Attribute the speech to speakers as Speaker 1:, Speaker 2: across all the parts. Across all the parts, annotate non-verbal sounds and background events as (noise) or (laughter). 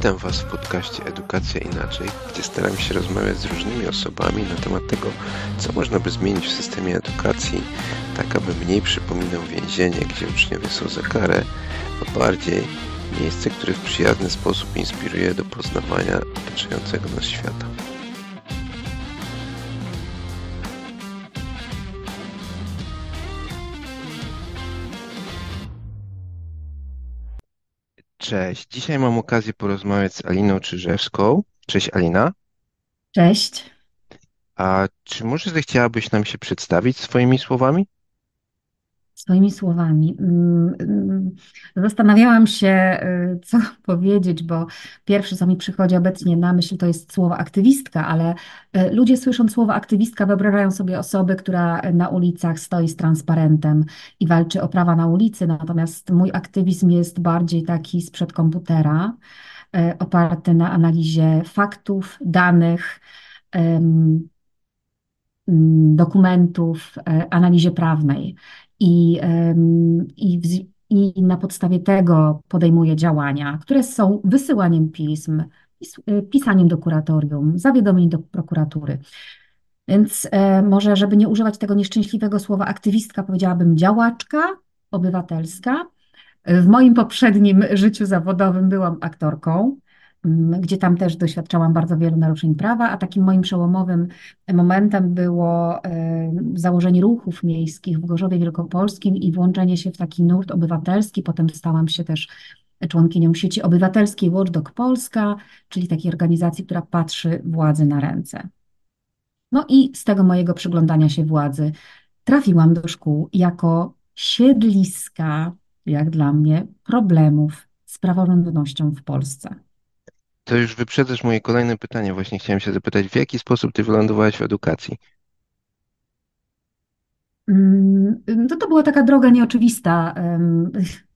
Speaker 1: Witam Was w podcaście Edukacja Inaczej, gdzie staram się rozmawiać z różnymi osobami na temat tego, co można by zmienić w systemie edukacji, tak aby mniej przypominał więzienie, gdzie uczniowie są za karę, a bardziej miejsce, które w przyjazny sposób inspiruje do poznawania otaczającego nas świata. Cześć. Dzisiaj mam okazję porozmawiać z Aliną Czyżewską. Cześć Alina.
Speaker 2: Cześć.
Speaker 1: A czy może zechciałabyś nam się przedstawić swoimi słowami?
Speaker 2: Swoimi słowami. Mm, mm, Zastanawiałam się, y, co (laughs) powiedzieć, bo pierwsze, co mi przychodzi obecnie na myśl, to jest słowo aktywistka, ale y, ludzie słysząc słowo aktywistka, wyobrażają sobie osobę, która na ulicach stoi z transparentem i walczy o prawa na ulicy, natomiast mój aktywizm jest bardziej taki sprzed komputera, y, oparty na analizie faktów, danych. mm, dokumentów, e, analizie prawnej. I, i, i na podstawie tego podejmuje działania, które są wysyłaniem pism, pis, e, pisaniem do kuratorium, zawiadomień do prokuratury. Więc e, może, żeby nie używać tego nieszczęśliwego słowa aktywistka, powiedziałabym działaczka obywatelska. W moim poprzednim życiu zawodowym byłam aktorką, gdzie tam też doświadczałam bardzo wielu naruszeń prawa, a takim moim przełomowym momentem było założenie ruchów miejskich w Gorzowie Wielkopolskim i włączenie się w taki nurt obywatelski. Potem stałam się też członkinią sieci obywatelskiej Watchdog Polska, czyli takiej organizacji, która patrzy władzy na ręce. No i z tego mojego przyglądania się władzy trafiłam do szkół jako siedliska, jak dla mnie, problemów z praworządnością w Polsce.
Speaker 1: To już wyprzedzasz moje kolejne pytanie. Właśnie chciałem się zapytać, w jaki sposób ty wylądowałaś w edukacji?
Speaker 2: Mm, To, była taka droga nieoczywista.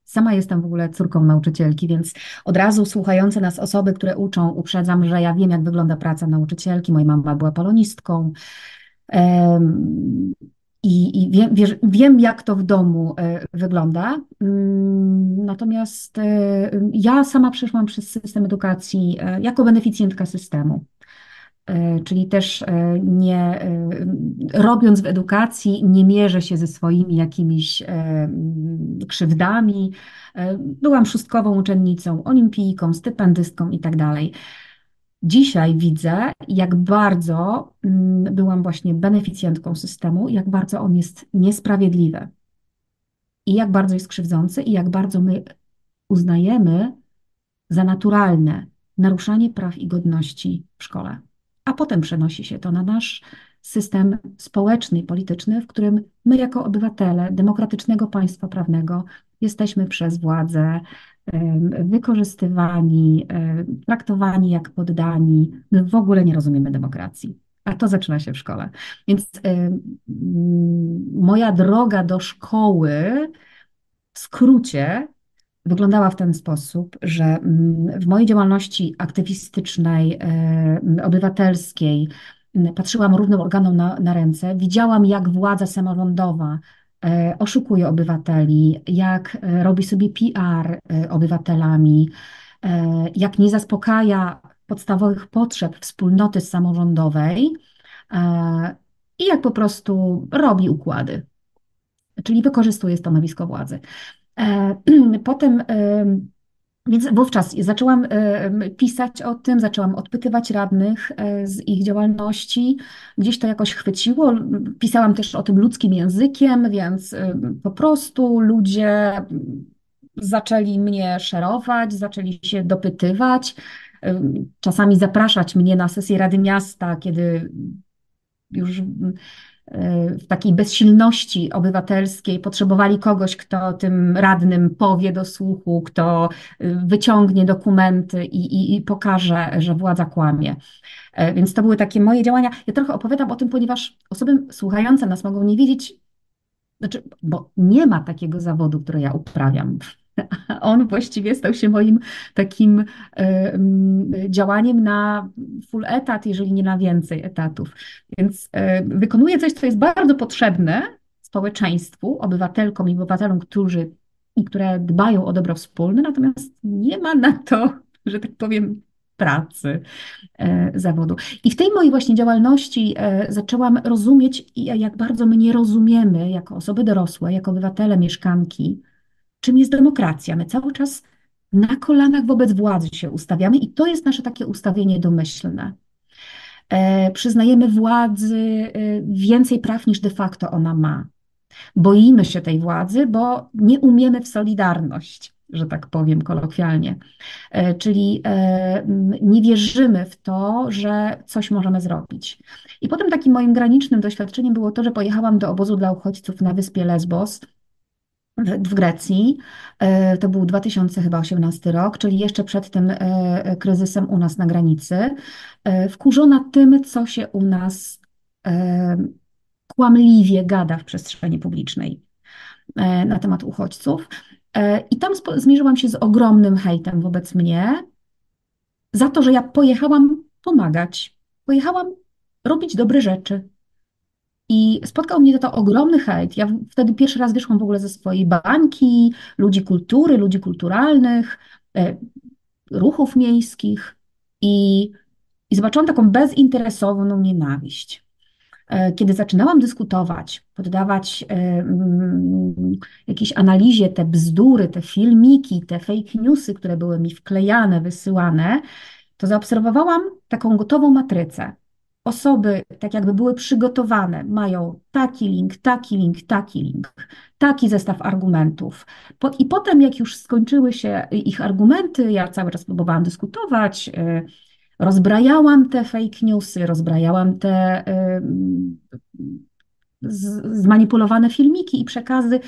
Speaker 2: Sama jestem w ogóle córką nauczycielki, więc od razu słuchające nas osoby, które uczą, uprzedzam, że ja wiem, jak wygląda praca nauczycielki. Moja mama była polonistką. I, i wiem, wiem, jak to w domu e, wygląda. Natomiast e, ja sama przeszłam przez system edukacji e, jako beneficjentka systemu. E, Czyli też nie robiąc w edukacji, nie mierzę się ze swoimi jakimiś krzywdami. Byłam szóstkową uczennicą, olimpijką, stypendystką i tak dalej. Dzisiaj widzę, jak bardzo mm, byłam właśnie beneficjentką systemu, jak bardzo on jest niesprawiedliwy i jak bardzo jest krzywdzący i jak bardzo my uznajemy za naturalne naruszanie praw i godności w szkole. A potem przenosi się to na nasz system społeczny i polityczny, w którym my, jako obywatele demokratycznego państwa prawnego, jesteśmy przez władzę wykorzystywani, traktowani jak poddani. My w ogóle nie rozumiemy demokracji. A to zaczyna się w szkole. Więc em, moja droga do szkoły w skrócie wyglądała w ten sposób, że mm, w mojej działalności aktywistycznej, e, obywatelskiej, m, patrzyłam równym organom na, na ręce, widziałam, jak władza samorządowa e, oszukuje obywateli, jak robi sobie PR obywatelami, jak nie zaspokaja podstawowych potrzeb wspólnoty samorządowej e, i jak po prostu robi układy, czyli wykorzystuje stanowisko władzy. E, (clears throat) Potem, e, więc wówczas zaczęłam pisać o tym, zaczęłam odpytywać radnych z ich działalności. Gdzieś to jakoś chwyciło. Pisałam też o tym ludzkim językiem, więc po prostu ludzie zaczęli mnie szerować, zaczęli się dopytywać, czasami zapraszać mnie na sesję Rady Miasta, kiedy już e, w takiej bezsilności obywatelskiej potrzebowali kogoś, kto tym radnym powie do słuchu, kto e, wyciągnie dokumenty i, i, i pokaże, że władza kłamie. E, Więc to były takie moje działania. Ja trochę opowiadam o tym, ponieważ osoby słuchające nas mogą nie wiedzieć, znaczy, bo nie ma takiego zawodu, który ja uprawiam. (laughs) On właściwie stał się moim takim e, mm, działaniem na full etat, jeżeli nie na więcej etatów. Więc e, wykonuję coś, co jest bardzo potrzebne społeczeństwu, obywatelkom i obywatelom, którzy i które dbają o dobro wspólne, natomiast nie ma na to że tak powiem, pracy, e, zawodu. I w tej mojej właśnie działalności zaczęłam rozumieć, jak bardzo my nie rozumiemy jako osoby dorosłe, jako obywatele, mieszkanki, czym jest demokracja. My cały czas na kolanach wobec władzy się ustawiamy i to jest nasze takie ustawienie domyślne. E, przyznajemy władzy więcej praw niż de facto ona ma. Boimy się tej władzy, bo nie umiemy w solidarność, że tak powiem kolokwialnie. E, czyli e, nie wierzymy w to, że coś możemy zrobić. I potem takim moim granicznym doświadczeniem było to, że pojechałam do obozu dla uchodźców na wyspie Lesbos w Grecji. E, to był 2018 rok, czyli jeszcze przed tym kryzysem u nas na granicy. Wkurzona tym, co się u nas kłamliwie gada w przestrzeni publicznej na temat uchodźców. E, I tam zmierzyłam się z ogromnym hejtem wobec mnie za to, że ja pojechałam pomagać. Pojechałam robić dobre rzeczy. I spotkał mnie to ogromny hejt. Ja wtedy pierwszy raz wyszłam w ogóle ze swojej bańki, ludzi kultury, ludzi kulturalnych, e, ruchów miejskich i, i zobaczyłam taką bezinteresowną nienawiść. E, kiedy zaczynałam dyskutować, poddawać e, mm, jakiejś analizie te bzdury, te filmiki, te fake newsy, które były mi wklejane, wysyłane, to zaobserwowałam taką gotową matrycę. Osoby, tak jakby były przygotowane, mają taki link, taki link, taki link, taki zestaw argumentów. I potem, jak już skończyły się ich argumenty, ja cały czas próbowałam dyskutować, e, Rozbrajałam te fake newsy, rozbrajałam te zmanipulowane filmiki i przekazy,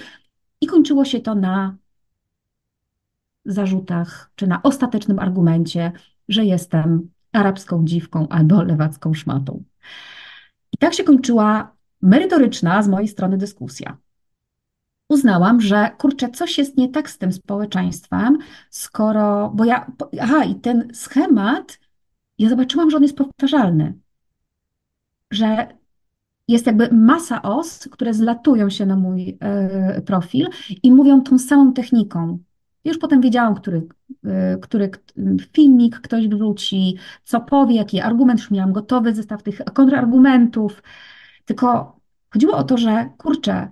Speaker 2: i kończyło się to na zarzutach, czy na ostatecznym argumencie, że jestem arabską dziwką albo lewacką szmatą. I tak się kończyła merytoryczna z mojej strony dyskusja. Uznałam, że kurczę, coś jest nie tak z tym społeczeństwem, skoro, bo ja, aha, i ten schemat ja zobaczyłam, że on jest powtarzalny, że jest jakby masa os, które zlatują się na mój y, profil i mówią tą samą techniką. Już potem wiedziałam, który, y, który filmik ktoś wróci, co powie, jaki argument, już miałam gotowy zestaw tych kontrargumentów. Tylko chodziło o to, że kurczę,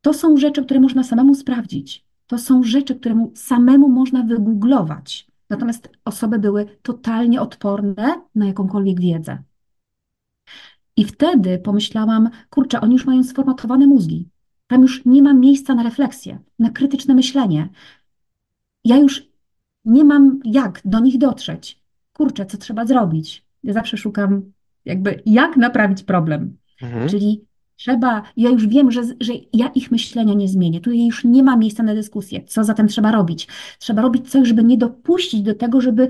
Speaker 2: to są rzeczy, które można samemu sprawdzić. To są rzeczy, które samemu można wygooglować. Natomiast osoby były totalnie odporne na jakąkolwiek wiedzę. I wtedy pomyślałam, kurczę, oni już mają sformatowane mózgi. Tam już nie ma miejsca na refleksję, na krytyczne myślenie. Ja już nie mam jak do nich dotrzeć. Kurczę, co trzeba zrobić? Ja zawsze szukam, jakby, jak naprawić problem. Mhm. Czyli Trzeba, ja już wiem, że, że ja ich myślenia nie zmienię. Tutaj już nie ma miejsca na dyskusję. Co zatem trzeba robić? Trzeba robić coś, żeby nie dopuścić do tego, żeby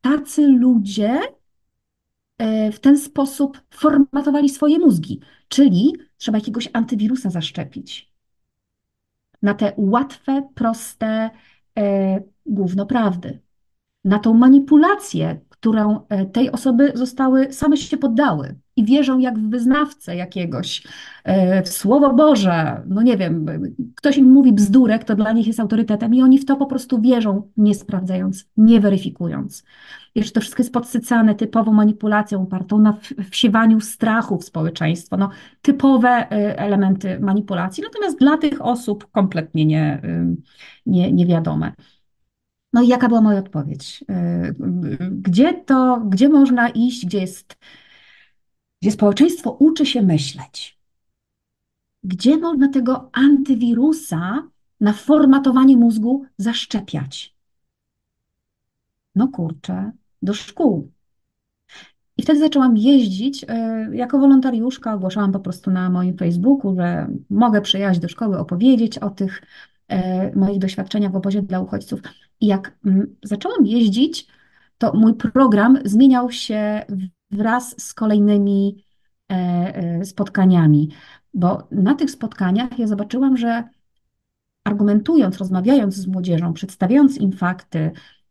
Speaker 2: tacy ludzie w ten sposób formatowali swoje mózgi. Czyli trzeba jakiegoś antywirusa zaszczepić na te łatwe, proste e, prawdy, na tą manipulację, którą e, tej osoby zostały, same się poddały i wierzą jak w wyznawcę jakiegoś, e, w Słowo Boże, no nie wiem, ktoś im mówi bzdurek, to dla nich jest autorytetem i oni w to po prostu wierzą, nie sprawdzając, nie weryfikując. Jeszcze to wszystko jest podsycane typową manipulacją opartą na wsiewaniu strachu w społeczeństwo, no, typowe e, elementy manipulacji, natomiast dla tych osób kompletnie nie, nie, niewiadome. No i jaka była moja odpowiedź? Gdzie to, gdzie można iść, gdzie jest, gdzie społeczeństwo uczy się myśleć? Gdzie można tego antywirusa na formatowanie mózgu zaszczepiać? No kurczę, do szkół. I wtedy zaczęłam jeździć y, jako wolontariuszka, ogłaszałam po prostu na moim Facebooku, że mogę przyjechać do szkoły, opowiedzieć o tych y, moich doświadczeniach w obozie dla uchodźców. I jak mm, zaczęłam jeździć, to mój program zmieniał się wraz z kolejnymi e, e, spotkaniami, bo na tych spotkaniach ja zobaczyłam, że argumentując, rozmawiając z młodzieżą, przedstawiając im fakty,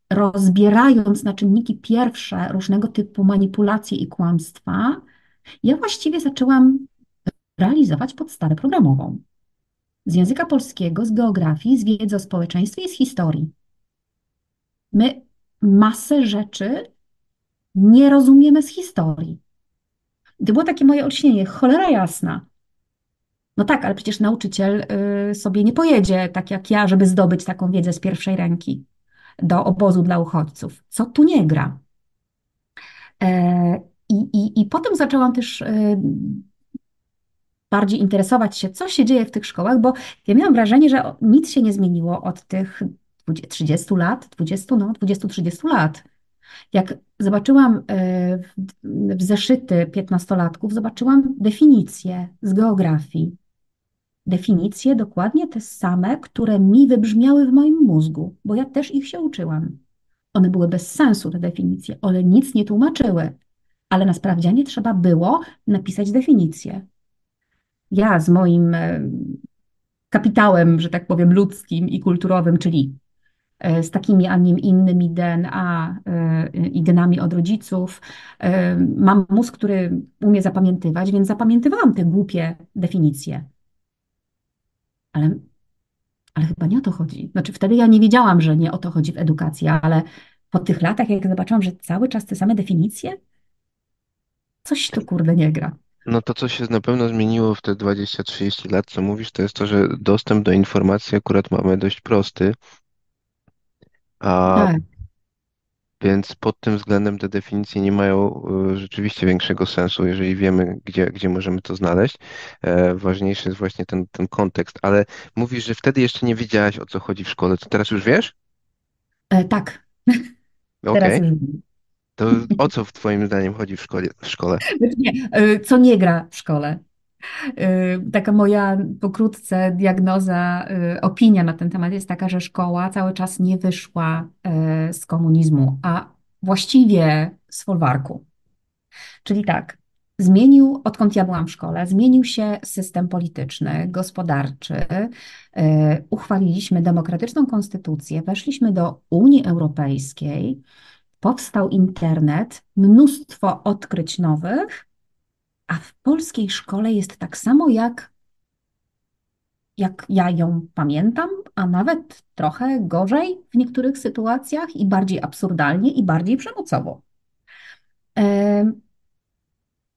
Speaker 2: rozbierając na czynniki pierwsze różnego typu manipulacje i kłamstwa, ja właściwie zaczęłam realizować podstawę programową. Z języka polskiego, z geografii, z wiedzy o społeczeństwie i z historii. My masę rzeczy nie rozumiemy z historii. To było takie moje olśnienie, cholera jasna. No tak, ale przecież nauczyciel y, sobie nie pojedzie tak jak ja, żeby zdobyć taką wiedzę z pierwszej ręki do obozu dla uchodźców. Co tu nie gra? E, I, i, i potem zaczęłam też y, bardziej interesować się, co się dzieje w tych szkołach, bo ja miałam wrażenie, że nic się nie zmieniło od tych 30 lat, 20, no, 20-30 lat. Jak zobaczyłam e, w, zeszyty piętnastolatków, zobaczyłam definicje z geografii. Definicje dokładnie te same, które mi wybrzmiały w moim mózgu, bo ja też ich się uczyłam. One były bez sensu, te definicje, one nic nie tłumaczyły, ale na sprawdzianie trzeba było napisać definicję. Ja z moim e, kapitałem, że tak powiem, ludzkim i kulturowym, czyli z takimi, a nie innymi DNA e, i genami od rodziców. Mam mózg, który umie zapamiętywać, więc zapamiętywałam te głupie definicje. Ale, ale chyba nie o to chodzi. Znaczy, wtedy ja nie wiedziałam, że nie o to chodzi w edukacji, ale po tych latach, jak zobaczyłam, że cały czas te same definicje, coś tu kurde nie gra.
Speaker 1: No to, co się na pewno zmieniło w te 20-30 lat, co mówisz, to jest to, że dostęp do informacji akurat mamy dość prosty, a
Speaker 2: Tak.
Speaker 1: więc pod tym względem te definicje nie mają e, rzeczywiście większego sensu, jeżeli wiemy, gdzie, gdzie możemy to znaleźć. E, ważniejszy jest właśnie ten, ten kontekst, ale mówisz, że wtedy jeszcze nie wiedziałaś, o co chodzi w szkole. To teraz już wiesz?
Speaker 2: E, tak, (laughs) teraz
Speaker 1: Okej.
Speaker 2: już wiem.
Speaker 1: To o co w Twoim zdaniem chodzi w szkole, w szkole? (laughs)
Speaker 2: Znaczy Nie, e, co nie gra w szkole. E, Taka moja pokrótce diagnoza, e, opinia na ten temat jest taka, że szkoła cały czas nie wyszła e, z komunizmu, a właściwie z folwarku. Czyli tak, zmienił, odkąd ja byłam w szkole, zmienił się system polityczny, gospodarczy, uchwaliliśmy demokratyczną konstytucję, weszliśmy do Unii Europejskiej, powstał internet, mnóstwo odkryć nowych, a w polskiej szkole jest tak samo jak, jak ja ją pamiętam, a nawet trochę gorzej w niektórych sytuacjach i bardziej absurdalnie i bardziej przemocowo.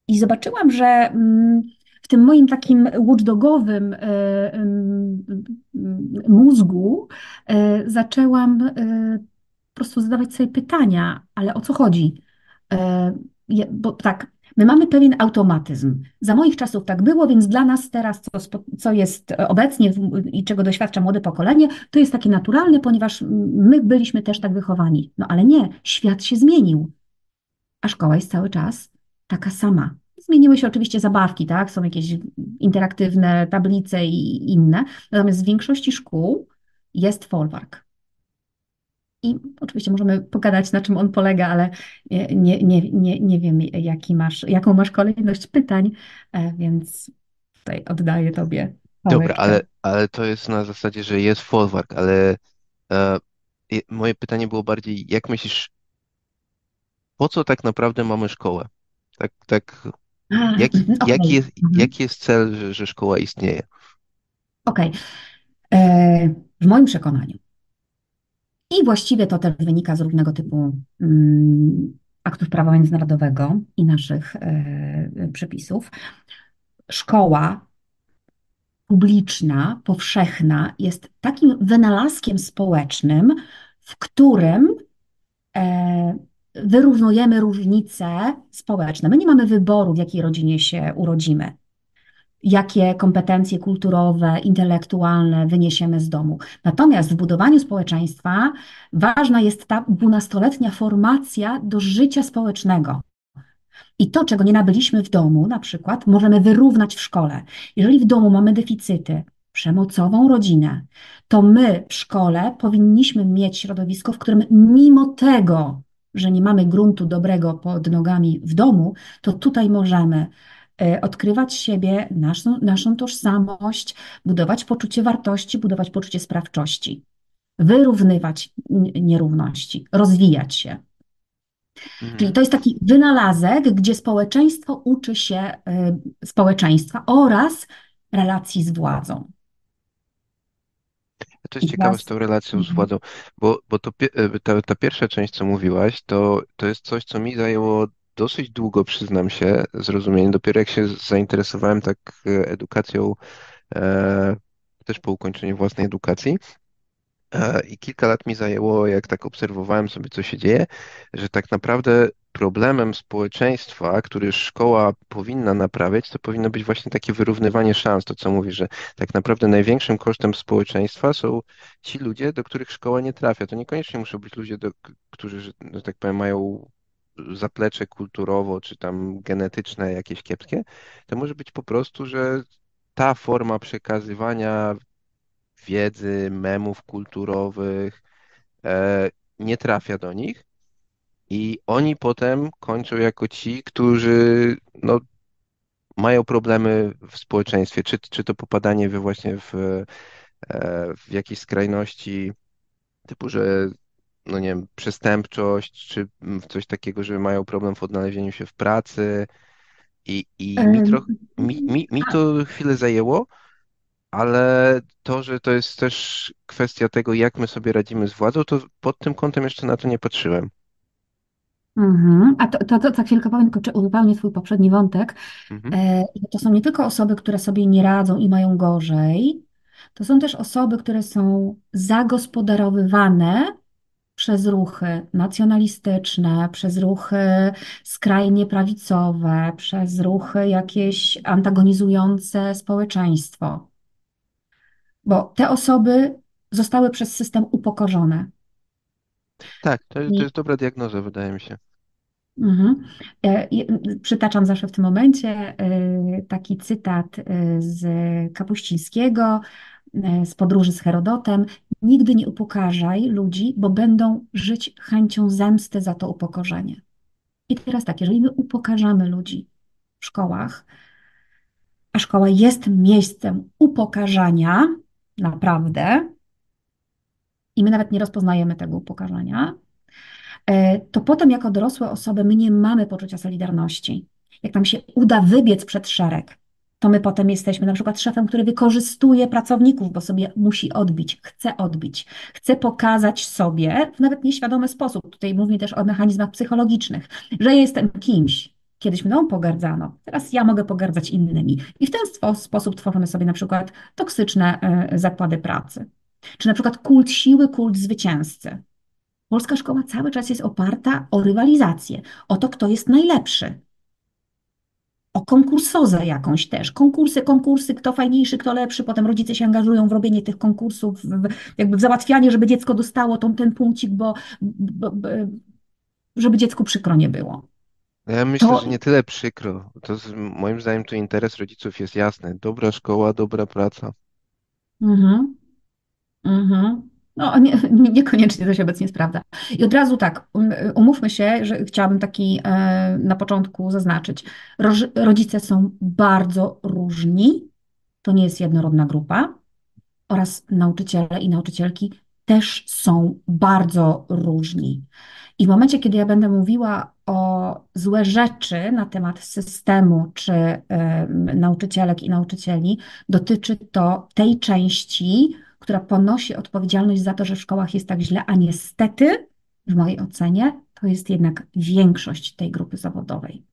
Speaker 2: I zobaczyłam, że mm, w tym moim takim watchdogowym e, mózgu e, zaczęłam e, po prostu zadawać sobie pytania, ale o co chodzi? Bo tak, my mamy pewien automatyzm. Za moich czasów tak było, więc dla nas teraz, co, co jest obecnie w- i czego doświadcza młode pokolenie, to jest takie naturalne, ponieważ my byliśmy też tak wychowani. No ale nie, świat się zmienił a szkoła jest cały czas taka sama. Zmieniły się oczywiście zabawki, tak? Są jakieś interaktywne tablice i inne, natomiast w większości szkół jest folwark. I oczywiście możemy pogadać, na czym on polega, ale nie, nie, nie, nie, wiem, jaki masz, jaką masz kolejność pytań, e, więc tutaj oddaję Tobie
Speaker 1: Dobra, ale, ale to jest na zasadzie, że jest folwark, ale e, moje pytanie było bardziej, jak myślisz, po co tak naprawdę mamy szkołę? Tak, tak,
Speaker 2: A,
Speaker 1: jaki,
Speaker 2: mhm,
Speaker 1: jaki
Speaker 2: okej.
Speaker 1: jest,
Speaker 2: Mhm.
Speaker 1: jaki jest cel, że, że szkoła istnieje?
Speaker 2: Okej. E, W moim przekonaniu. I właściwie to też wynika z różnego typu mm, aktów prawa międzynarodowego i naszych e, przepisów. Szkoła publiczna, powszechna jest takim wynalazkiem społecznym, w którym e, wyrównujemy różnice społeczne. My nie mamy wyboru, w jakiej rodzinie się urodzimy jakie kompetencje kulturowe, intelektualne wyniesiemy z domu. Natomiast w budowaniu społeczeństwa ważna jest ta dwunastoletnia formacja do życia społecznego. I to, czego nie nabyliśmy w domu, na przykład, możemy wyrównać w szkole. Jeżeli w domu mamy deficyty, przemocową rodzinę, to my w szkole powinniśmy mieć środowisko, w którym mimo tego, że nie mamy gruntu dobrego pod nogami w domu, to tutaj możemy odkrywać siebie, naszą, naszą tożsamość, budować poczucie wartości, budować poczucie sprawczości, wyrównywać nierówności, rozwijać się. Czyli
Speaker 1: Mhm.
Speaker 2: to jest taki wynalazek, gdzie społeczeństwo uczy się y, społeczeństwa oraz relacji z władzą.
Speaker 1: To jest ciekawe z tą relacją z
Speaker 2: mhm.
Speaker 1: władzą, bo, bo to, e, ta, ta pierwsza część, co mówiłaś, to, to jest coś, co mi zajęło dosyć długo, przyznam się, zrozumienie. Dopiero jak się zainteresowałem tak e, edukacją, e, też po ukończeniu własnej edukacji, E, I kilka lat mi zajęło, jak tak obserwowałem sobie, co się dzieje, że tak naprawdę problemem społeczeństwa, który szkoła powinna naprawiać, to powinno być właśnie takie wyrównywanie szans. To, co mówisz, że tak naprawdę największym kosztem społeczeństwa są ci ludzie, do których szkoła nie trafia. To niekoniecznie muszą być ludzie, do, którzy, że że tak powiem, mają zaplecze kulturowo czy tam genetyczne jakieś kiepskie. To może być po prostu, że ta forma przekazywania wiedzy, memów kulturowych e, nie trafia do nich i oni potem kończą jako ci, którzy no, mają problemy w społeczeństwie, czy, czy to popadanie właśnie w, e, w jakieś skrajności typu, że no nie wiem, przestępczość, czy coś takiego, że mają problem w odnalezieniu się w pracy i, i mi, troch, mi, mi, mi to chwilę zajęło, Ale to, że to jest też kwestia tego, jak my sobie radzimy z władzą, to pod tym kątem jeszcze na to nie patrzyłem.
Speaker 2: mhm. A to, to, to za chwilkę powiem, tylko czy uzupełnię Twój poprzedni wątek.
Speaker 1: Mhm.
Speaker 2: E, to są nie tylko osoby, które sobie nie radzą i mają gorzej, to są też osoby, które są zagospodarowywane przez ruchy nacjonalistyczne, przez ruchy skrajnie prawicowe, przez ruchy jakieś antagonizujące społeczeństwo. Bo te osoby zostały przez system upokorzone.
Speaker 1: Tak, to jest, to jest dobra diagnoza, wydaje mi się.
Speaker 2: mhm. E, przytaczam zawsze w tym momencie e, taki cytat e, z Kapuścińskiego, z podróży z Herodotem. Nigdy nie upokarzaj ludzi, bo będą żyć chęcią zemsty za to upokorzenie. I teraz tak, jeżeli my upokarzamy ludzi w szkołach, a szkoła jest miejscem upokarzania, naprawdę, i my nawet nie rozpoznajemy tego upokarzania, e, to potem jako dorosłe osoby my nie mamy poczucia solidarności. Jak nam się uda wybiec przed szereg, to my potem jesteśmy na przykład szefem, który wykorzystuje pracowników, bo sobie musi odbić, chce odbić, chce pokazać sobie w nawet nieświadomy sposób. Tutaj mówię też o mechanizmach psychologicznych, że jestem kimś. Kiedyś mną pogardzano, teraz ja mogę pogardzać innymi. I w ten spo- sposób tworzymy sobie na przykład toksyczne e, zakłady pracy. Czy na przykład kult siły, kult zwycięzcy. Polska szkoła cały czas jest oparta o rywalizację, o to, kto jest najlepszy, o konkursozę jakąś też. Konkursy, konkursy, kto fajniejszy, kto lepszy. Potem rodzice się angażują w robienie tych konkursów, w, jakby w załatwianie, żeby dziecko dostało tą, ten punkcik, bo, bo, bo, żeby dziecku przykro nie było.
Speaker 1: Ja myślę,
Speaker 2: To,
Speaker 1: że nie tyle przykro. To z, moim zdaniem tu interes rodziców jest jasny. Dobra szkoła, dobra praca.
Speaker 2: mhm, mhm. No, nie, nie- niekoniecznie to się obecnie sprawdza. I od razu tak, um, umówmy się, że chciałabym taki e, na początku zaznaczyć. Rodzice są bardzo różni. To nie jest jednorodna grupa. oraz nauczyciele i nauczycielki też są bardzo różni. I w momencie, kiedy ja będę mówiła o złe rzeczy na temat systemu czy nauczycielek i nauczycieli, dotyczy to tej części, która ponosi odpowiedzialność za to, że w szkołach jest tak źle, a niestety, w mojej ocenie, to jest jednak większość tej grupy zawodowej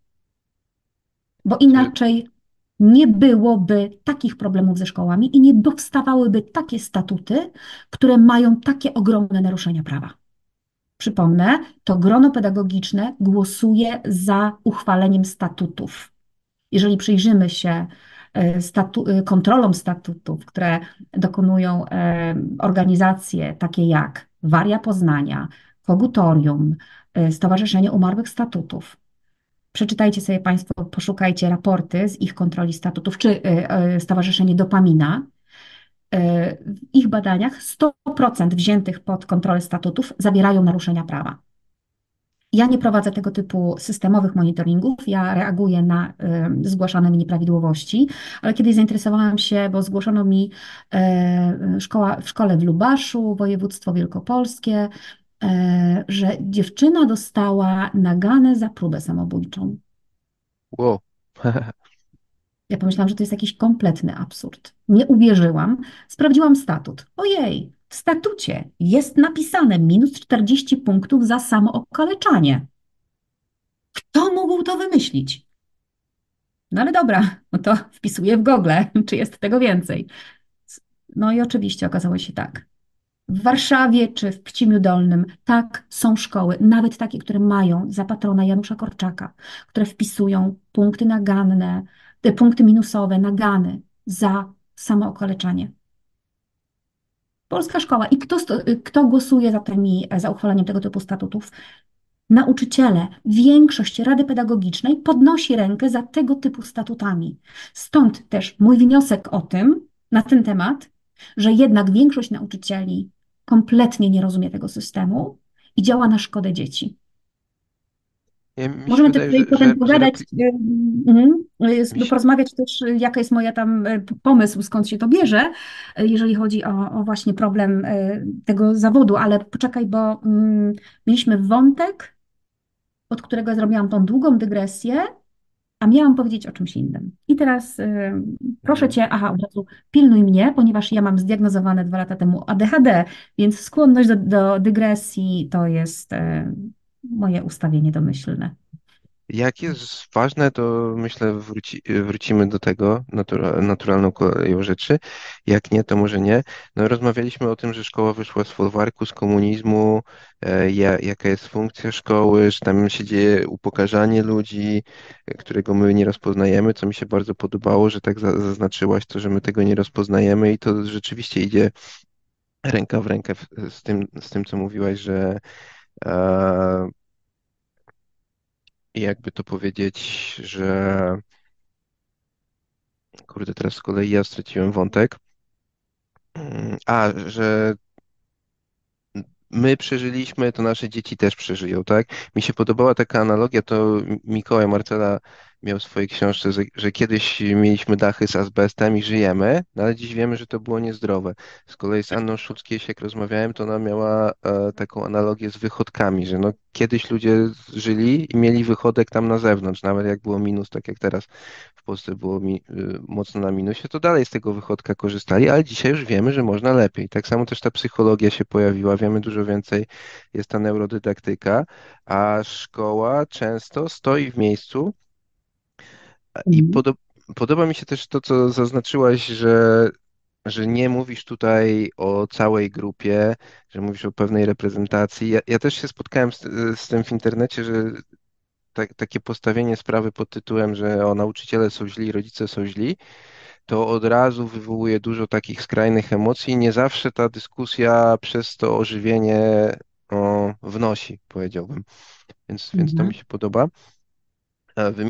Speaker 2: bo inaczej nie byłoby takich problemów ze szkołami i nie powstawałyby takie statuty, które mają takie ogromne naruszenia prawa. Przypomnę, to grono pedagogiczne głosuje za uchwaleniem statutów. Jeżeli przyjrzymy się statu e, kontrolom statutów, które dokonują e, organizacje takie jak Waria Poznania, Kogutorium, Stowarzyszenie Umarłych Statutów, Przeczytajcie sobie Państwo, poszukajcie raporty z ich kontroli statutów, czy y, Stowarzyszenie Dopamina. W ich badaniach 100% wziętych pod kontrolę statutów zawierają naruszenia prawa. Ja nie prowadzę tego typu systemowych monitoringów, ja reaguję na y, zgłaszane mi nieprawidłowości, ale kiedyś zainteresowałam się, bo zgłoszono mi y, szkoła, w szkole w Lubaszu, województwo wielkopolskie, y, że dziewczyna dostała nagane za próbę samobójczą.
Speaker 1: wow.
Speaker 2: Ja pomyślałam, że to jest jakiś kompletny absurd. Nie uwierzyłam. Sprawdziłam statut. Ojej, w statucie jest napisane minus 40 punktów za samookaleczanie. Kto mógł to wymyślić? No ale dobra, no to wpisuję w Google, (laughs) czy jest tego więcej. No i oczywiście okazało się tak. W Warszawie czy w Pcimiu Dolnym, tak, są szkoły, nawet takie, które mają za patrona Janusza Korczaka, które wpisują punkty naganne, punkty minusowe, nagany za samookaleczanie. Polska szkoła. I kto, kto głosuje za tymi, za uchwalaniem tego typu statutów? Nauczyciele, większość Rady Pedagogicznej podnosi rękę za tego typu statutami. Stąd też mój wniosek o tym, na ten temat, że jednak większość nauczycieli kompletnie nie rozumie tego systemu i działa na szkodę dzieci.
Speaker 1: Ja,
Speaker 2: Możemy też
Speaker 1: wydaje,
Speaker 2: tutaj
Speaker 1: że, że,
Speaker 2: potem
Speaker 1: że
Speaker 2: pogadać,
Speaker 1: repli-
Speaker 2: y, mhm, y,
Speaker 1: się,
Speaker 2: porozmawiać też, y, jaka jest moja tam pomysł, skąd się to bierze, jeżeli chodzi o, o właśnie problem tego zawodu, ale poczekaj, bo mm, mieliśmy wątek, od którego zrobiłam tą długą dygresję, a miałam powiedzieć o czymś innym. I teraz y, proszę
Speaker 1: Mhm.
Speaker 2: cię, aha, od razu pilnuj mnie, ponieważ ja mam zdiagnozowane dwa lata temu ADHD, więc skłonność do, do dygresji to jest y, moje ustawienie domyślne.
Speaker 1: Jak jest ważne, to myślę wróci, wrócimy do tego natura, naturalną koleją rzeczy. Jak nie, to może nie. No, rozmawialiśmy o tym, że szkoła wyszła z folwarku, z komunizmu, e, ja, jaka jest funkcja szkoły, że tam się dzieje upokarzanie ludzi, e, którego my nie rozpoznajemy, co mi się bardzo podobało, że tak za, zaznaczyłaś to, że my tego nie rozpoznajemy i to rzeczywiście idzie ręka w rękę z tym, z tym co mówiłaś, że jakby to powiedzieć, że Kurde, teraz z kolei ja straciłem wątek. Mm, A, że my przeżyliśmy, to nasze dzieci też przeżyją, tak? Mi się podobała taka analogia, to Mikołaj Marcela miał w swojej książce, że, kiedyś mieliśmy dachy z azbestem i żyjemy, no ale dziś wiemy, że to było niezdrowe. Z kolei z Anną Szuckiewicz, jak rozmawiałem, to ona miała e, taką analogię z wychodkami, że no kiedyś ludzie żyli i mieli wychodek tam na zewnątrz, nawet jak było minus, tak jak teraz w Polsce było mi, y, mocno na minusie, to dalej z tego wychodka korzystali, ale dzisiaj już wiemy, że można lepiej. Tak samo też ta psychologia się pojawiła, wiemy dużo więcej, jest ta neurodydaktyka, a szkoła często stoi w miejscu i
Speaker 2: Mhm.
Speaker 1: podo podoba mi się też to, co zaznaczyłaś, że że nie mówisz tutaj o całej grupie, że mówisz o pewnej reprezentacji. Ja, ja też się spotkałem z, z tym w internecie, że tak, takie postawienie sprawy pod tytułem, że o nauczyciele są źli, rodzice są źli, to od razu wywołuje dużo takich skrajnych emocji. Nie zawsze ta dyskusja przez to ożywienie o, wnosi, powiedziałbym. Więc, więc to mi
Speaker 2: Mhm.
Speaker 1: się podoba.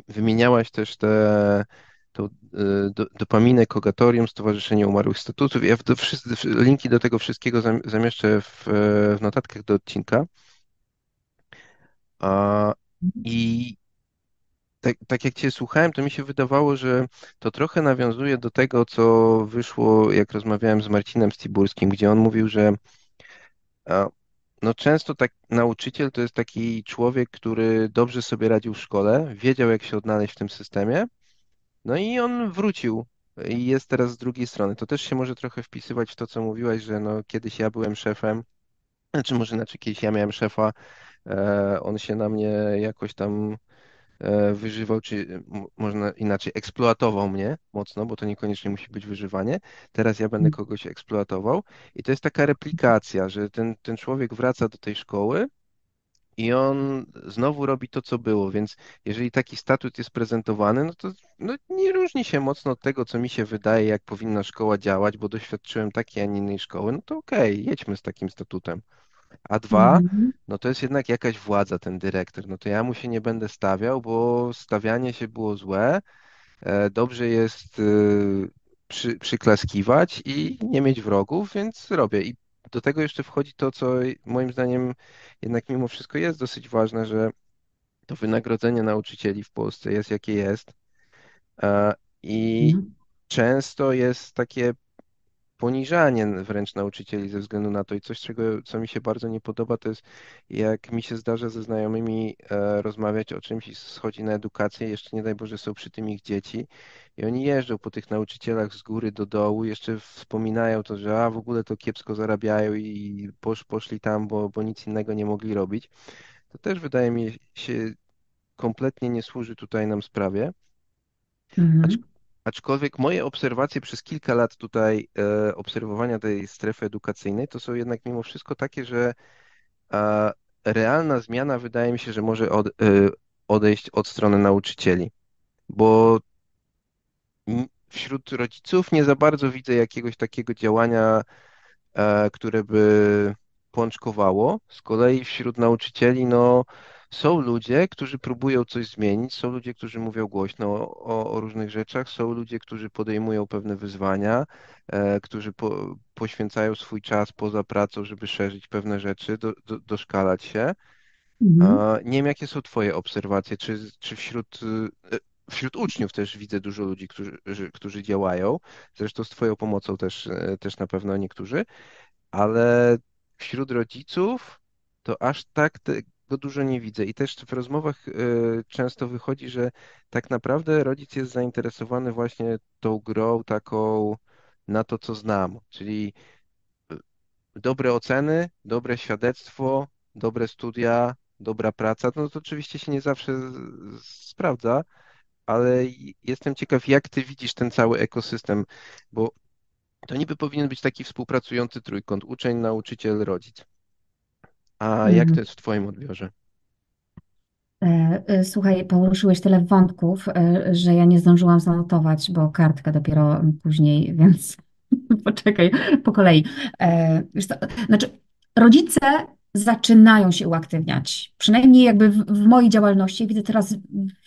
Speaker 1: Wymieniałaś też te, tą, y, do, dopaminę, kogatorium, Stowarzyszenie Umarłych Statutów. Ja do, wszyscy, linki do tego wszystkiego zam- zamieszczę w, w notatkach do odcinka. A, I tak, tak jak Cię słuchałem, to mi się wydawało, że to trochę nawiązuje do tego, co wyszło, jak rozmawiałem z Marcinem Stiburskim, gdzie on mówił, że no często tak nauczyciel to jest taki człowiek, który dobrze sobie radził w szkole, wiedział, jak się odnaleźć w tym systemie, no i on wrócił i jest teraz z drugiej strony. To też się może trochę wpisywać w to, co mówiłaś, że no kiedyś ja byłem szefem, znaczy może inaczej, kiedyś ja miałem szefa, e, on się na mnie jakoś tam wyżywał, czy m- można inaczej, eksploatował mnie mocno, bo to niekoniecznie musi być wyżywanie. Teraz ja będę kogoś eksploatował i to jest taka replikacja, że ten, ten człowiek wraca do tej szkoły i on znowu robi to, co było, więc jeżeli taki statut jest prezentowany, no to no, nie różni się mocno od tego, co mi się wydaje, jak powinna szkoła działać, bo doświadczyłem takiej, a nie innej szkoły, no to okej, jedźmy z takim statutem. A dwa,
Speaker 2: Mhm.
Speaker 1: no to jest jednak jakaś władza, ten dyrektor. No to ja mu się nie będę stawiał, bo stawianie się było złe. E, Dobrze jest y, przy, przyklaskiwać i nie mieć wrogów, więc robię. I do tego jeszcze wchodzi to, co moim zdaniem jednak mimo wszystko jest dosyć ważne, że to wynagrodzenie nauczycieli w Polsce jest jakie jest. E, I
Speaker 2: Mhm.
Speaker 1: często jest takie poniżanie wręcz nauczycieli ze względu na to. I coś, czego, co mi się bardzo nie podoba, to jest jak mi się zdarza ze znajomymi e, rozmawiać o czymś i schodzi na edukację, jeszcze nie daj Boże są przy tym ich dzieci I oni jeżdżą po tych nauczycielach z góry do dołu, jeszcze wspominają to, że a w ogóle to kiepsko zarabiają i posz, poszli tam, bo, bo nic innego nie mogli robić. To też wydaje mi się kompletnie nie służy tutaj nam sprawie.
Speaker 2: Mhm.
Speaker 1: Aczkolwiek moje obserwacje przez kilka lat tutaj e, obserwowania tej strefy edukacyjnej to są jednak mimo wszystko takie, że e, realna zmiana wydaje mi się, że może od, e, odejść od strony nauczycieli, bo wśród rodziców nie za bardzo widzę jakiegoś takiego działania, e, które by pączkowało. Z kolei wśród nauczycieli, no, są ludzie, którzy próbują coś zmienić, są ludzie, którzy mówią głośno o, o różnych rzeczach, są ludzie, którzy podejmują pewne wyzwania, e, którzy po, poświęcają swój czas poza pracą, żeby szerzyć pewne rzeczy, do, do, doszkalać się.
Speaker 2: Mhm.
Speaker 1: A Nie wiem, jakie są Twoje obserwacje, czy, czy wśród, y, wśród uczniów też widzę dużo ludzi, którzy, którzy działają, zresztą z Twoją pomocą też, y, też na pewno niektórzy, ale wśród rodziców to aż tak tego dużo nie widzę. I też w rozmowach y, często wychodzi, że tak naprawdę rodzic jest zainteresowany właśnie tą grą taką na to, co znam, czyli dobre oceny, dobre świadectwo, dobre studia, dobra praca, no to oczywiście się nie zawsze sprawdza, ale jestem ciekaw, jak ty widzisz ten cały ekosystem, bo to niby powinien być taki współpracujący trójkąt, uczeń, nauczyciel, rodzic. A jak to
Speaker 2: Mhm.
Speaker 1: jest w twoim odbiorze?
Speaker 2: E, e, Słuchaj, poruszyłeś tyle wątków, e, że ja nie zdążyłam zanotować, bo kartka dopiero później, (laughs) więc poczekaj, po kolei. Wiesz co, znaczy, rodzice zaczynają się uaktywniać. Przynajmniej jakby w, w mojej działalności widzę teraz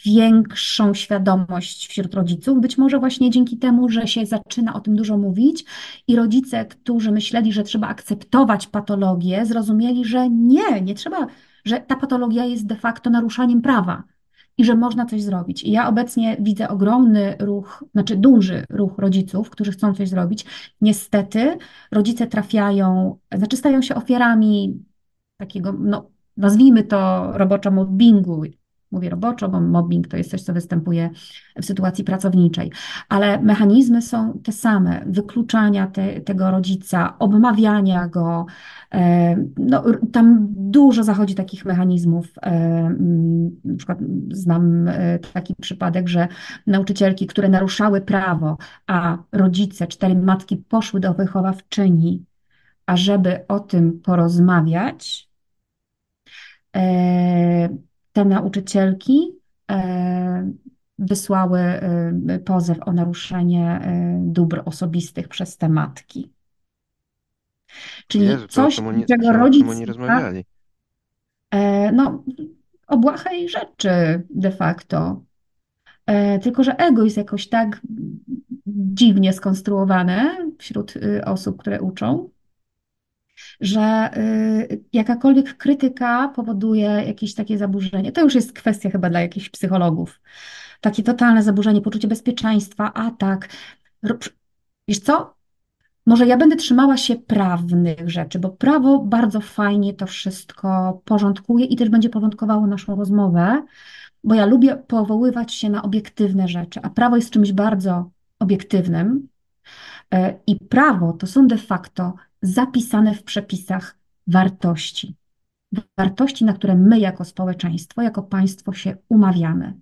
Speaker 2: większą świadomość wśród rodziców. Być może właśnie dzięki temu, że się zaczyna o tym dużo mówić i rodzice, którzy myśleli, że trzeba akceptować patologię, zrozumieli, że nie, nie trzeba że ta patologia jest de facto naruszaniem prawa i że można coś zrobić. I ja obecnie widzę ogromny ruch, znaczy duży ruch rodziców, którzy chcą coś zrobić. Niestety rodzice trafiają, znaczy stają się ofiarami takiego, no, nazwijmy to roboczo mobbingu. Mówię roboczo, bo mobbing to jest coś, co występuje w sytuacji pracowniczej, ale mechanizmy są te same: wykluczania te, tego rodzica, obmawiania go. E, No, tam dużo zachodzi takich mechanizmów. E, mm, Na przykład znam e, taki przypadek, że nauczycielki, które naruszały prawo, a rodzice, cztery matki poszły do wychowawczyni, ażeby o tym porozmawiać, te nauczycielki e, wysłały e, pozew o naruszenie e, dóbr osobistych przez te matki. Czyli
Speaker 1: Jezu, to o
Speaker 2: coś,
Speaker 1: czym oni,
Speaker 2: czego
Speaker 1: czy o czym
Speaker 2: rodzic
Speaker 1: oni
Speaker 2: ma,
Speaker 1: rozmawiali?
Speaker 2: e, no, o błahej rzeczy de facto. E, Tylko, że ego jest jakoś tak dziwnie skonstruowane wśród y, osób, które uczą, że y, jakakolwiek krytyka powoduje jakieś takie zaburzenie. To już jest kwestia chyba dla jakichś psychologów. Takie totalne zaburzenie, poczucie bezpieczeństwa, atak. Ro- Wiesz co? Może ja będę trzymała się prawnych rzeczy, bo prawo bardzo fajnie to wszystko porządkuje i też będzie porządkowało naszą rozmowę, bo ja lubię powoływać się na obiektywne rzeczy, a prawo jest czymś bardzo obiektywnym. E, I prawo to są de facto zapisane w przepisach wartości. Wartości, na które my jako społeczeństwo, jako państwo się umawiamy.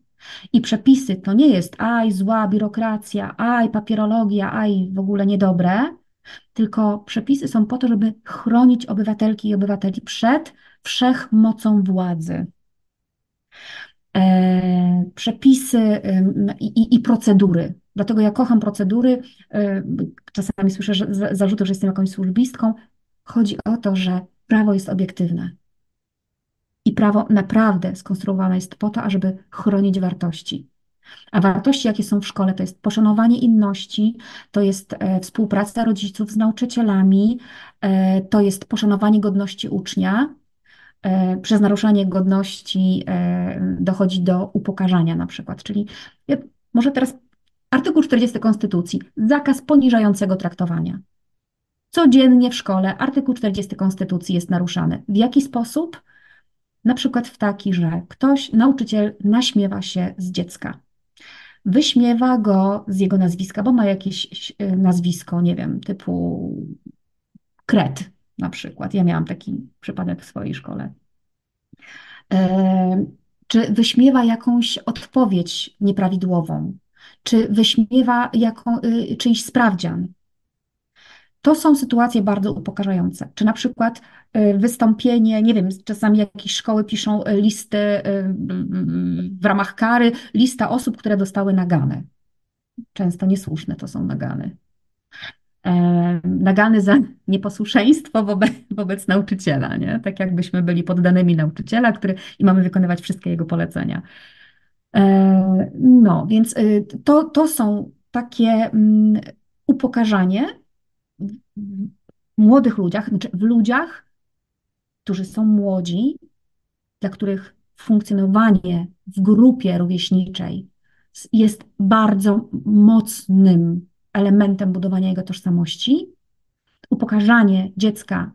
Speaker 2: I przepisy to nie jest aj, zła biurokracja, aj, papierologia, aj, w ogóle niedobre, tylko przepisy są po to, żeby chronić obywatelki i obywateli przed wszechmocą władzy e, przepisy i, i, i procedury. Dlatego ja kocham procedury. y, Czasami słyszę że, że jestem jakąś służbistką. Chodzi o to, że prawo jest obiektywne i prawo naprawdę skonstruowane jest po to, ażeby chronić wartości. A wartości, jakie są w szkole, to jest poszanowanie inności, to jest e, współpraca rodziców z nauczycielami, e, to jest poszanowanie godności ucznia, e, przez naruszanie godności e, dochodzi do upokarzania na przykład. Czyli ja, może teraz artykuł 40 Konstytucji, zakaz poniżającego traktowania. Codziennie w szkole artykuł 40 Konstytucji jest naruszany. W jaki sposób? Na przykład w taki, że ktoś, nauczyciel naśmiewa się z dziecka. wyśmiewa go z jego nazwiska, bo ma jakieś e, nazwisko, nie wiem, typu Kret na przykład. Ja miałam taki przypadek w swojej szkole. E, czy wyśmiewa jakąś odpowiedź nieprawidłową, czy wyśmiewa jaką, y, czyjś sprawdzian. To są sytuacje bardzo upokarzające. Czy na przykład y, wystąpienie, nie wiem, czasami jakieś szkoły piszą y, listy w ramach kary, lista osób, które dostały nagany. Często niesłuszne to są nagany. E, nagany za nieposłuszeństwo wobec, wobec nauczyciela, nie? Tak jakbyśmy byli poddanymi nauczyciela, który, i mamy wykonywać wszystkie jego polecenia. E, no, więc y, to, to są takie mm, upokarzanie w młodych ludziach, znaczy w ludziach, którzy są młodzi, dla których funkcjonowanie w grupie rówieśniczej jest bardzo mocnym elementem budowania jego tożsamości. Upokarzanie dziecka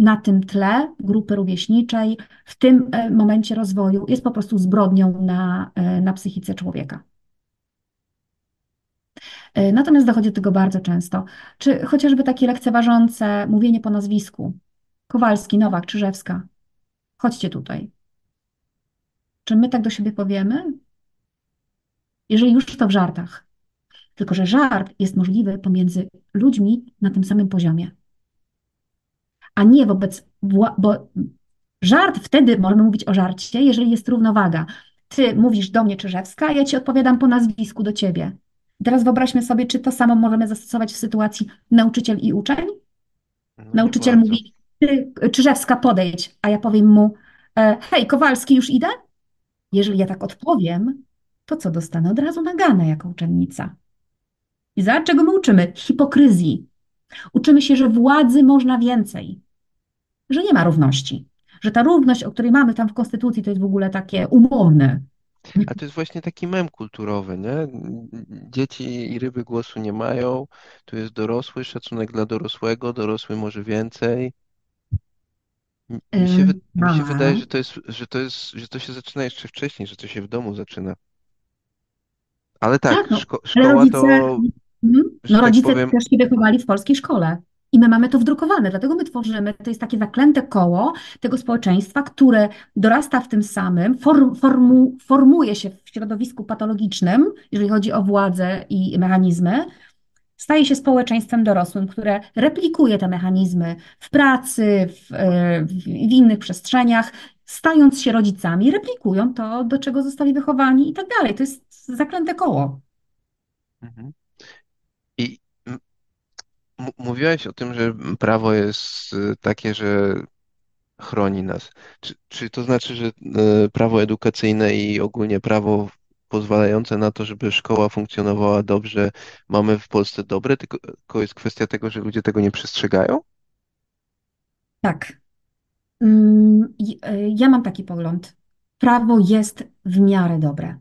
Speaker 2: na tym tle grupy rówieśniczej w tym e, momencie rozwoju jest po prostu zbrodnią na, e, na psychice człowieka. E, natomiast dochodzi do tego bardzo często. Czy chociażby takie lekceważące mówienie po nazwisku. Kowalski, Nowak, Czyżewska. Chodźcie tutaj. Czy my tak do siebie powiemy? Jeżeli już to w żartach. Tylko, że żart jest możliwy pomiędzy ludźmi na tym samym poziomie a nie wobec, bo żart wtedy możemy mówić o żarcie, jeżeli jest równowaga. Ty mówisz do mnie Czyżewska, ja ci odpowiadam po nazwisku do ciebie. Teraz wyobraźmy sobie, czy to samo możemy zastosować w sytuacji nauczyciel i uczeń?
Speaker 1: No,
Speaker 2: nauczyciel mówi, ty Czyżewska podejdź, a ja powiem mu, e, hej Kowalski, już idę? Jeżeli ja tak odpowiem, to co dostanę od razu nagane jako uczennica. I za czego my uczymy? Hipokryzji. Uczymy się, że władzy można więcej, że nie ma równości, że ta równość, o której mamy tam w Konstytucji, to jest w ogóle takie umowne.
Speaker 1: A to jest właśnie taki mem kulturowy, nie? Dzieci i ryby głosu nie mają, tu jest dorosły, szacunek dla dorosłego, dorosły może więcej. Mi się, wy- mi się wydaje, że to jest, że to jest, że to się zaczyna jeszcze wcześniej, że to się w domu zaczyna. Ale tak,
Speaker 2: Tak, no,
Speaker 1: szko szkoła
Speaker 2: rodzice,
Speaker 1: to,
Speaker 2: no
Speaker 1: tak
Speaker 2: rodzice
Speaker 1: powiem,
Speaker 2: też się wychowali w polskiej szkole. I my mamy to wdrukowane, dlatego my tworzymy, to jest takie zaklęte koło tego społeczeństwa, które dorasta w tym samym, form, formu, formuje się w środowisku patologicznym, jeżeli chodzi o władzę i mechanizmy, staje się społeczeństwem dorosłym, które replikuje te mechanizmy w pracy, w, e, w, w innych przestrzeniach, stając się rodzicami, replikują to, do czego zostali wychowani i tak dalej. To jest zaklęte koło.
Speaker 1: Mhm. I m- m- mówiłaś o tym, że prawo jest y, takie, że chroni nas. Czy, czy to znaczy, że y, prawo edukacyjne i ogólnie prawo pozwalające na to, żeby szkoła funkcjonowała dobrze, mamy w Polsce dobre, tylko, jest kwestia tego, że ludzie tego nie przestrzegają?
Speaker 2: Tak. Mm, e, Ja mam taki pogląd. Prawo jest w miarę dobre.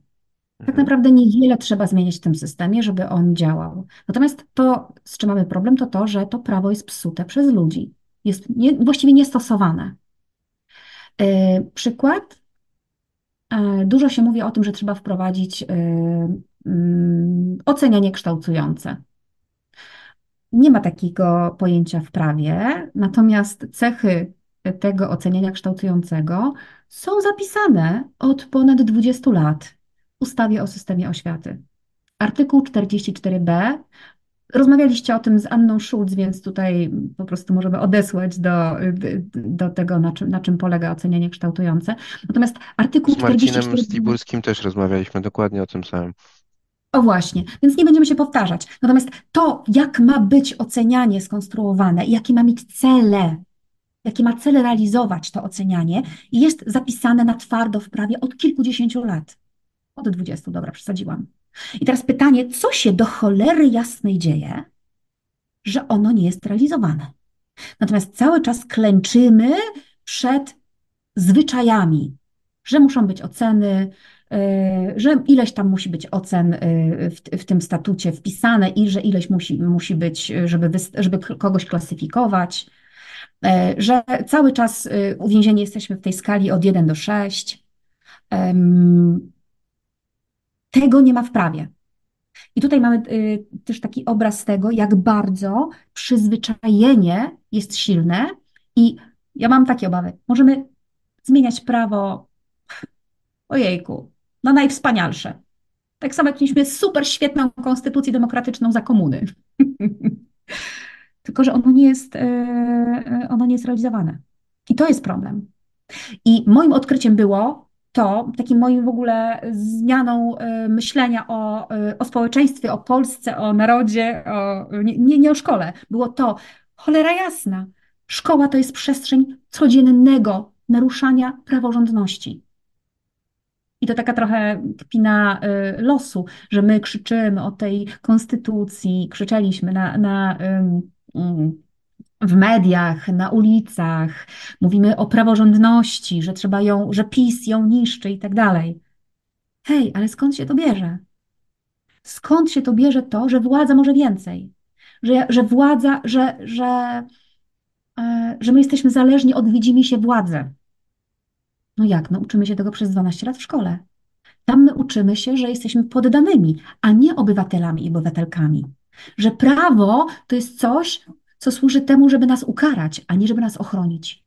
Speaker 2: Tak
Speaker 1: Mhm.
Speaker 2: naprawdę niewiele trzeba zmienić w tym systemie, żeby on działał. Natomiast to, z czym mamy problem, to to, że to prawo jest psute przez ludzi. Jest nie, właściwie niestosowane. E, Przykład. E, Dużo się mówi o tym, że trzeba wprowadzić e, mm, ocenianie kształcujące. Nie ma takiego pojęcia w prawie, natomiast cechy tego oceniania kształtującego są zapisane od ponad 20 lat ustawie o systemie oświaty. Artykuł 44b. Rozmawialiście o tym z Anną Schulz, więc tutaj po prostu możemy odesłać do, do tego, na czym, na czym polega ocenianie kształtujące. Natomiast artykuł
Speaker 1: Z Marcinem
Speaker 2: 44b.
Speaker 1: Stiburskim też rozmawialiśmy dokładnie o tym samym.
Speaker 2: O właśnie, więc nie będziemy się powtarzać. Natomiast to, jak ma być ocenianie skonstruowane i jakie ma mieć cele, jakie ma cele realizować to ocenianie, jest zapisane na twardo w prawie od kilkudziesięciu lat. Od dwudziestu, dobra, przesadziłam. I teraz pytanie, co się do cholery jasnej dzieje, że ono nie jest realizowane? Natomiast cały czas klęczymy przed zwyczajami, że muszą być oceny, y, że ileś tam musi być ocen y, w, w tym statucie wpisane i że ileś musi, musi być, żeby, żeby kogoś klasyfikować, y, że cały czas uwięzieni jesteśmy w tej skali od 1 do 6. Tego nie ma w prawie. I tutaj mamy y, też taki obraz tego, jak bardzo przyzwyczajenie jest silne i ja mam takie obawy. Możemy zmieniać prawo, ojejku, na najwspanialsze. Tak samo jak mieliśmy super świetną konstytucję demokratyczną za komuny. (laughs) Tylko, że ono nie jest, e, e, ono nie jest realizowane. I to jest problem. I moim odkryciem było to, takim moim w ogóle zmianą e, myślenia o, o społeczeństwie, o Polsce, o narodzie, o, nie, nie o szkole, było to, cholera jasna, szkoła to jest przestrzeń codziennego naruszania praworządności. I to taka trochę kpina y, losu, że my krzyczymy o tej konstytucji, krzyczeliśmy na, na, w mediach, na ulicach, mówimy o praworządności, że trzeba ją, że PiS ją niszczy i tak dalej. Hej, ale skąd się to bierze? Skąd się to bierze to, że władza może więcej? Że, że władza, że, że, e, że my jesteśmy zależni od widzimy się władzy. No jak? No uczymy się tego przez 12 lat w szkole. Tam my uczymy się, że jesteśmy poddanymi, a nie obywatelami i obywatelkami. Że prawo to jest coś, co służy temu, żeby nas ukarać, a nie żeby nas ochronić.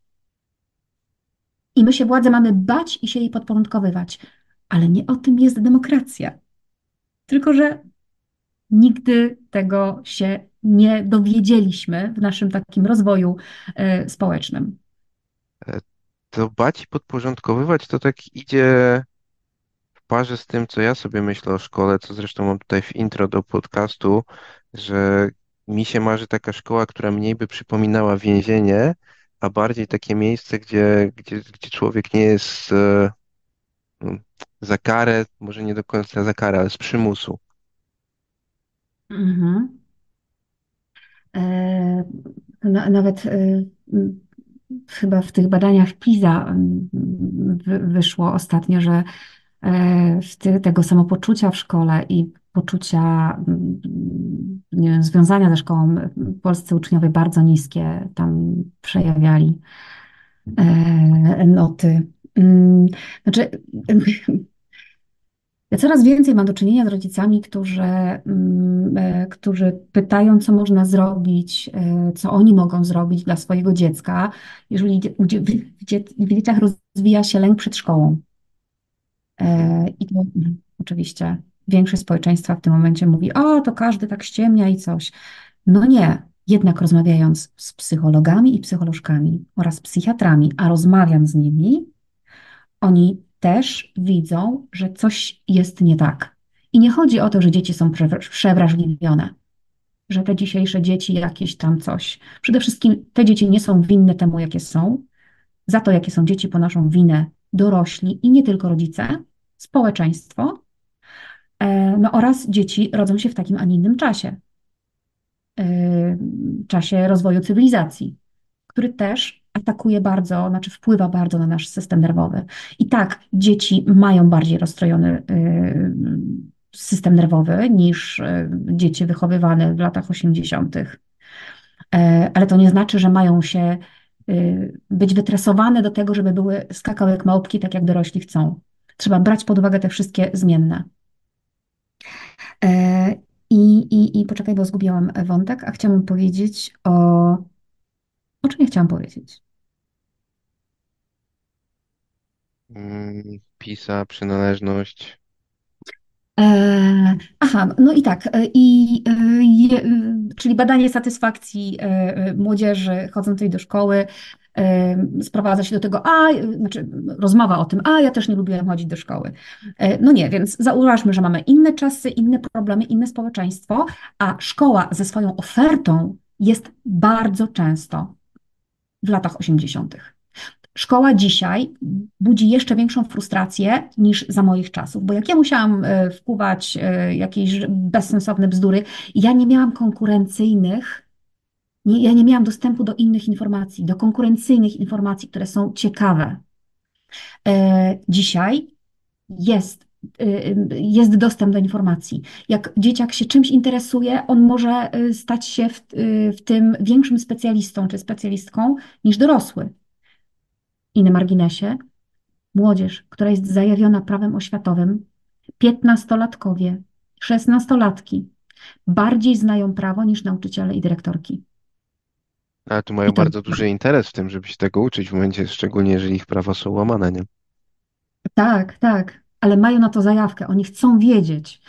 Speaker 2: I my się władzy mamy bać i się jej podporządkowywać. Ale nie o tym jest demokracja. Tylko, że nigdy tego się nie dowiedzieliśmy w naszym takim rozwoju y, społecznym.
Speaker 1: E, to bać i podporządkowywać to tak idzie w parze z tym, co ja sobie myślę o szkole, co zresztą mam tutaj w intro do podcastu, że mi się marzy taka szkoła, która mniej by przypominała więzienie, a bardziej takie miejsce, gdzie, gdzie, gdzie człowiek nie jest e, no, za karę, może nie do końca za karę, ale z przymusu.
Speaker 2: Mhm. E, nawet e, chyba w tych badaniach PISA mm, wyszło ostatnio, że e, tego samopoczucia w szkole i poczucia mm, wiem, związania ze szkołą polscy uczniowie bardzo niskie tam przejawiali e, noty. Mm, znaczy, (laughs) ja coraz więcej mam do czynienia z rodzicami, którzy, mm, e, którzy pytają, co można zrobić, e, co oni mogą zrobić dla swojego dziecka, jeżeli w dzieciach rozwija się lęk przed szkołą. E, I to mm, oczywiście większość społeczeństwa w tym momencie mówi: O, to każdy tak ściemnia i coś. No nie. Jednak rozmawiając z psychologami i psycholożkami oraz psychiatrami, a rozmawiam z nimi, oni też widzą, że coś jest nie tak. I nie chodzi o to, że dzieci są przewrażliwione, że te dzisiejsze dzieci jakieś tam coś. Przede wszystkim te dzieci nie są winne temu, jakie są. Za to, jakie są dzieci, ponoszą winę dorośli i nie tylko rodzice, społeczeństwo, no oraz dzieci rodzą się w takim, a nie innym czasie. E, czasie rozwoju cywilizacji, który też atakuje bardzo, znaczy wpływa bardzo na nasz system nerwowy. I tak, dzieci mają bardziej rozstrojony y, system nerwowy niż dzieci wychowywane w latach 80. E, ale to nie znaczy, że mają się być wytresowane do tego, żeby były skakały jak małpki, tak jak dorośli chcą. Trzeba brać pod uwagę te wszystkie zmienne. E, I, i, i poczekaj, bo zgubiłam wątek, a chciałam powiedzieć o. O czym ja chciałam powiedzieć?
Speaker 1: Mm, PISA, przynależność.
Speaker 2: E, aha, no i tak, e, i, e, je, czyli badanie satysfakcji młodzieży chodzącej do szkoły sprowadza się do tego, a, znaczy rozmowa o tym, a ja też nie lubiłem chodzić do szkoły. No nie, więc zauważmy, że mamy inne czasy, inne problemy, inne społeczeństwo, a szkoła ze swoją ofertą jest bardzo często w latach 80. Szkoła dzisiaj budzi jeszcze większą frustrację niż za moich czasów, bo jak ja musiałam e, wpływać e, jakieś bezsensowne bzdury, ja nie miałam konkurencyjnych, nie, ja nie miałam dostępu do innych informacji, do konkurencyjnych informacji, które są ciekawe. E, dzisiaj jest jest dostęp do informacji. Jak dzieciak się czymś interesuje, on może stać się w, w tym większym specjalistą czy specjalistką niż dorosły. I na marginesie, młodzież, która jest zajawiona prawem oświatowym, piętnastolatkowie Szesnastolatki bardziej znają prawo niż nauczyciele i dyrektorki.
Speaker 1: Ale tu mają
Speaker 2: I to
Speaker 1: bardzo duży interes w tym, żeby się tego uczyć w momencie, szczególnie jeżeli ich prawa są łamane, nie?
Speaker 2: tak, tak, ale mają na to zajawkę, oni chcą wiedzieć.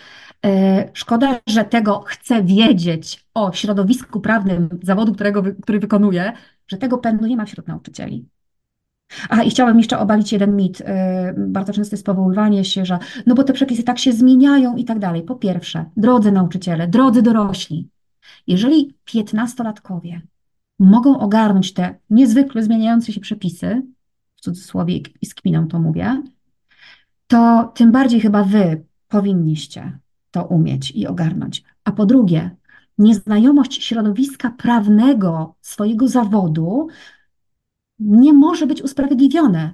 Speaker 2: E, Szkoda, że tego chcę wiedzieć o środowisku prawnym zawodu, którego, który wykonuję, że tego pędu nie ma wśród nauczycieli. A i chciałabym jeszcze obalić jeden mit. E, Bardzo często jest powoływanie się, że no bo te przepisy tak się zmieniają i tak dalej. Po pierwsze, drodzy nauczyciele, drodzy dorośli, jeżeli piętnastolatkowie mogą ogarnąć te niezwykle zmieniające się przepisy, w cudzysłowie i z kminą to mówię, to tym bardziej chyba wy powinniście to umieć i ogarnąć. A po drugie, nieznajomość środowiska prawnego swojego zawodu nie może być usprawiedliwione.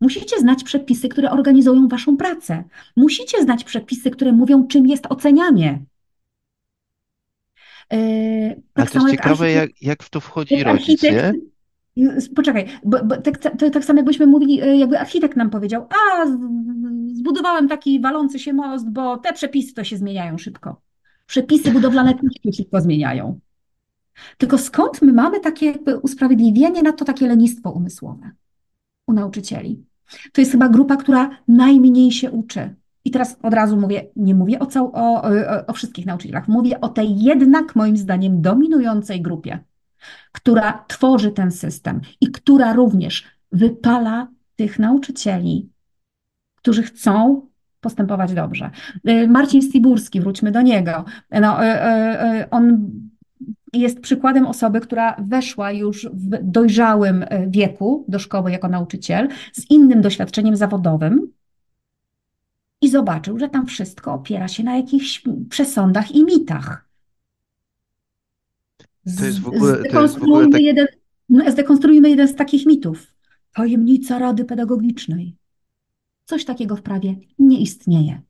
Speaker 2: Musicie znać przepisy, które organizują waszą pracę. Musicie znać przepisy, które mówią, czym jest ocenianie.
Speaker 1: Ale
Speaker 2: tak
Speaker 1: to
Speaker 2: samo
Speaker 1: jest ciekawe, jak, jak w to wchodzi rodzic, nie?
Speaker 2: Poczekaj, bo, bo tak, to tak samo jakbyśmy mówili, e, jakby architekt nam powiedział, a zbudowałem taki walący się most, bo te przepisy to się zmieniają szybko. Przepisy budowlane też się szybko zmieniają. Tylko skąd my mamy takie jakby usprawiedliwienie na to takie lenistwo umysłowe u nauczycieli? To jest chyba grupa, która najmniej się uczy. I teraz od razu mówię, nie mówię o, cał, o, o, o wszystkich nauczycielach, mówię o tej jednak moim zdaniem dominującej grupie która tworzy ten system i która również wypala tych nauczycieli, którzy chcą postępować dobrze. Y, Marcin Stiburski, wróćmy do niego. No, y, y, on jest przykładem osoby, która weszła już w dojrzałym wieku do szkoły jako nauczyciel, z innym doświadczeniem zawodowym. I zobaczył, że tam wszystko opiera się na jakichś przesądach i mitach.
Speaker 1: To jest w
Speaker 2: Z-
Speaker 1: ogóle, to jest w ogóle
Speaker 2: Zdekonstruujmy
Speaker 1: tak,
Speaker 2: jeden, no, zdekonstruujmy jeden z takich mitów. Tajemnica Rady Pedagogicznej. Coś takiego w prawie nie istnieje.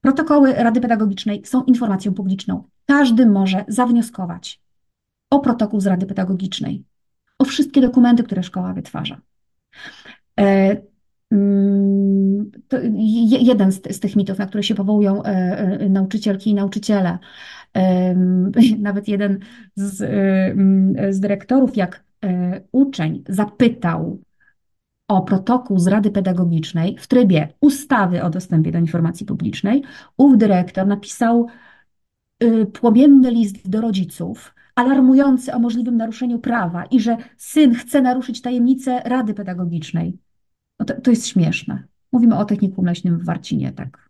Speaker 2: Protokoły Rady Pedagogicznej są informacją publiczną. Każdy może zawnioskować o protokół z Rady Pedagogicznej, o wszystkie dokumenty, które szkoła wytwarza. Mm, To je- jeden z, z tych mitów, na które się powołują e, e, nauczycielki i nauczyciele. (laughs) Nawet jeden z, e, mm, z dyrektorów, jak uczeń zapytał o protokół z Rady Pedagogicznej w trybie ustawy o dostępie do informacji publicznej, ów dyrektor napisał y, płomienny list do rodziców, alarmujący o możliwym naruszeniu prawa i że syn chce naruszyć tajemnicę Rady Pedagogicznej. To, to jest śmieszne. Mówimy o technikum leśnym w Warcinie, tak.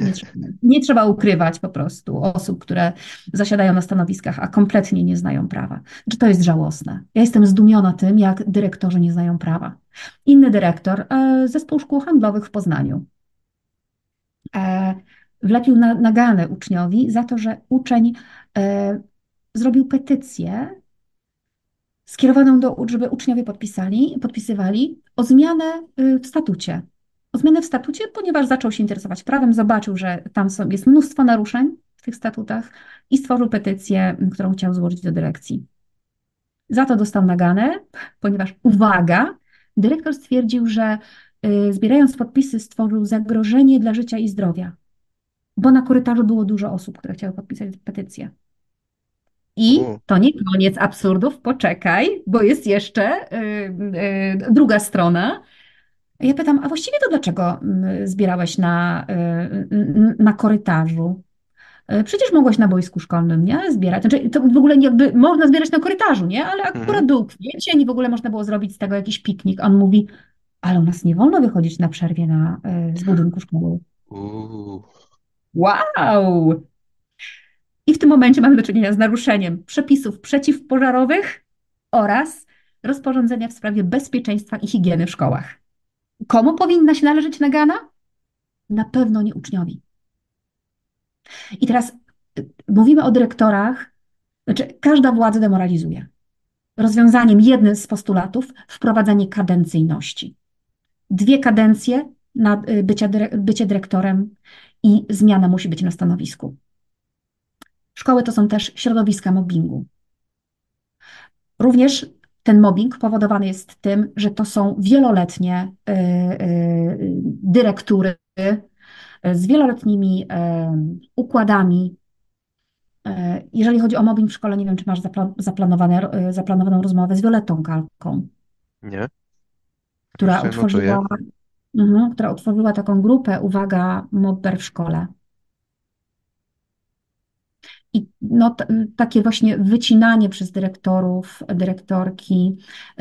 Speaker 2: Nie trzeba, nie trzeba ukrywać po prostu osób, które zasiadają na stanowiskach, a kompletnie nie znają prawa. Znaczy, to jest żałosne. Ja jestem zdumiona tym, jak dyrektorzy nie znają prawa. Inny dyrektor, e, zespół szkół handlowych w Poznaniu, e, wlepił na, naganę uczniowi za to, że uczeń e, zrobił petycję skierowaną do, żeby uczniowie podpisali, podpisywali o zmianę y, w statucie. O zmianę w statucie, ponieważ zaczął się interesować prawem, zobaczył, że tam są, jest mnóstwo naruszeń w tych statutach i stworzył petycję, którą chciał złożyć do dyrekcji. Za to dostał naganę, ponieważ, uwaga, dyrektor stwierdził, że y, zbierając podpisy stworzył zagrożenie dla życia i zdrowia, bo na korytarzu było dużo osób, które chciały podpisać petycję. I to nie koniec absurdów, poczekaj, bo jest jeszcze y, y, druga strona. Ja pytam, a właściwie to dlaczego mm, zbierałeś na, y, na korytarzu? Przecież mogłeś na boisku szkolnym, nie? Zbierać. Znaczy, to w ogóle jakby można zbierać na korytarzu, nie? Ale akurat
Speaker 1: mhm.
Speaker 2: był kwiecień i w ogóle można było zrobić z tego jakiś piknik. On mówi, ale u nas nie wolno wychodzić na przerwie na, z budynku szkoły. Wow! I w tym momencie mamy do czynienia z naruszeniem przepisów przeciwpożarowych oraz rozporządzenia w sprawie bezpieczeństwa i higieny w szkołach. Komu powinna się należeć nagana? Na pewno nie uczniowi. I teraz y, mówimy o dyrektorach, znaczy każda władza demoralizuje. Rozwiązaniem jednym z postulatów wprowadzenie kadencyjności. Dwie kadencje na y, bycie, bycie dyrektorem i zmiana musi być na stanowisku. Szkoły to są też środowiska mobbingu. Również ten mobbing powodowany jest tym, że to są wieloletnie y, y, dyrektury, z wieloletnimi układami. Jeżeli chodzi o mobbing w szkole, nie wiem, czy masz zaplanowane, zaplanowaną rozmowę z Violettą Kalką,
Speaker 1: Nie?
Speaker 2: która utworzyła, mhm, która utworzyła taką grupę, uwaga, mobber w szkole. I no, takie właśnie wycinanie przez dyrektorów, dyrektorki,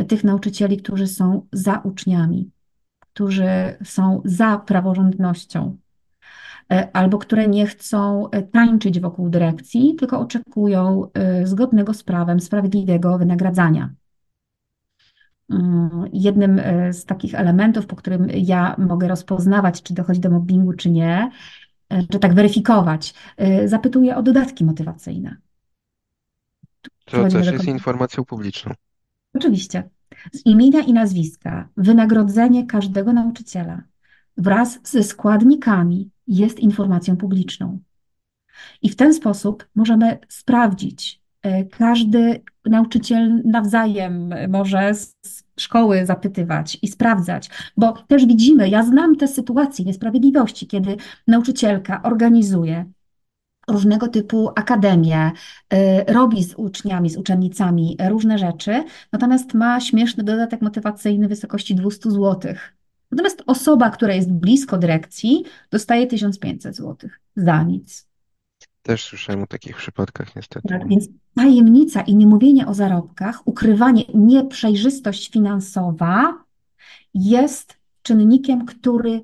Speaker 2: tych nauczycieli, którzy są za uczniami, którzy są za praworządnością, e, albo które nie chcą e, tańczyć wokół dyrekcji, tylko oczekują e, zgodnego z prawem, sprawiedliwego wynagradzania. Mm, Jednym z takich elementów, po którym ja mogę rozpoznawać, czy dochodzi do mobbingu, czy nie, czy tak weryfikować, zapytuję o dodatki motywacyjne.
Speaker 1: To też jest informacją publiczną.
Speaker 2: Oczywiście. Z imienia i nazwiska wynagrodzenie każdego nauczyciela wraz ze składnikami jest informacją publiczną. I w ten sposób możemy sprawdzić, e, każdy nauczyciel nawzajem może z z szkoły zapytywać i sprawdzać, bo też widzimy, ja znam te sytuacje niesprawiedliwości, kiedy nauczycielka organizuje różnego typu akademie, y, robi z uczniami, z uczennicami różne rzeczy, natomiast ma śmieszny dodatek motywacyjny w wysokości 200 zł. Natomiast osoba, która jest blisko dyrekcji, dostaje 1500 zł za nic.
Speaker 1: Też słyszałem o takich przypadkach, niestety.
Speaker 2: Tak, więc tajemnica i niemówienie o zarobkach, ukrywanie, nieprzejrzystość finansowa jest czynnikiem, który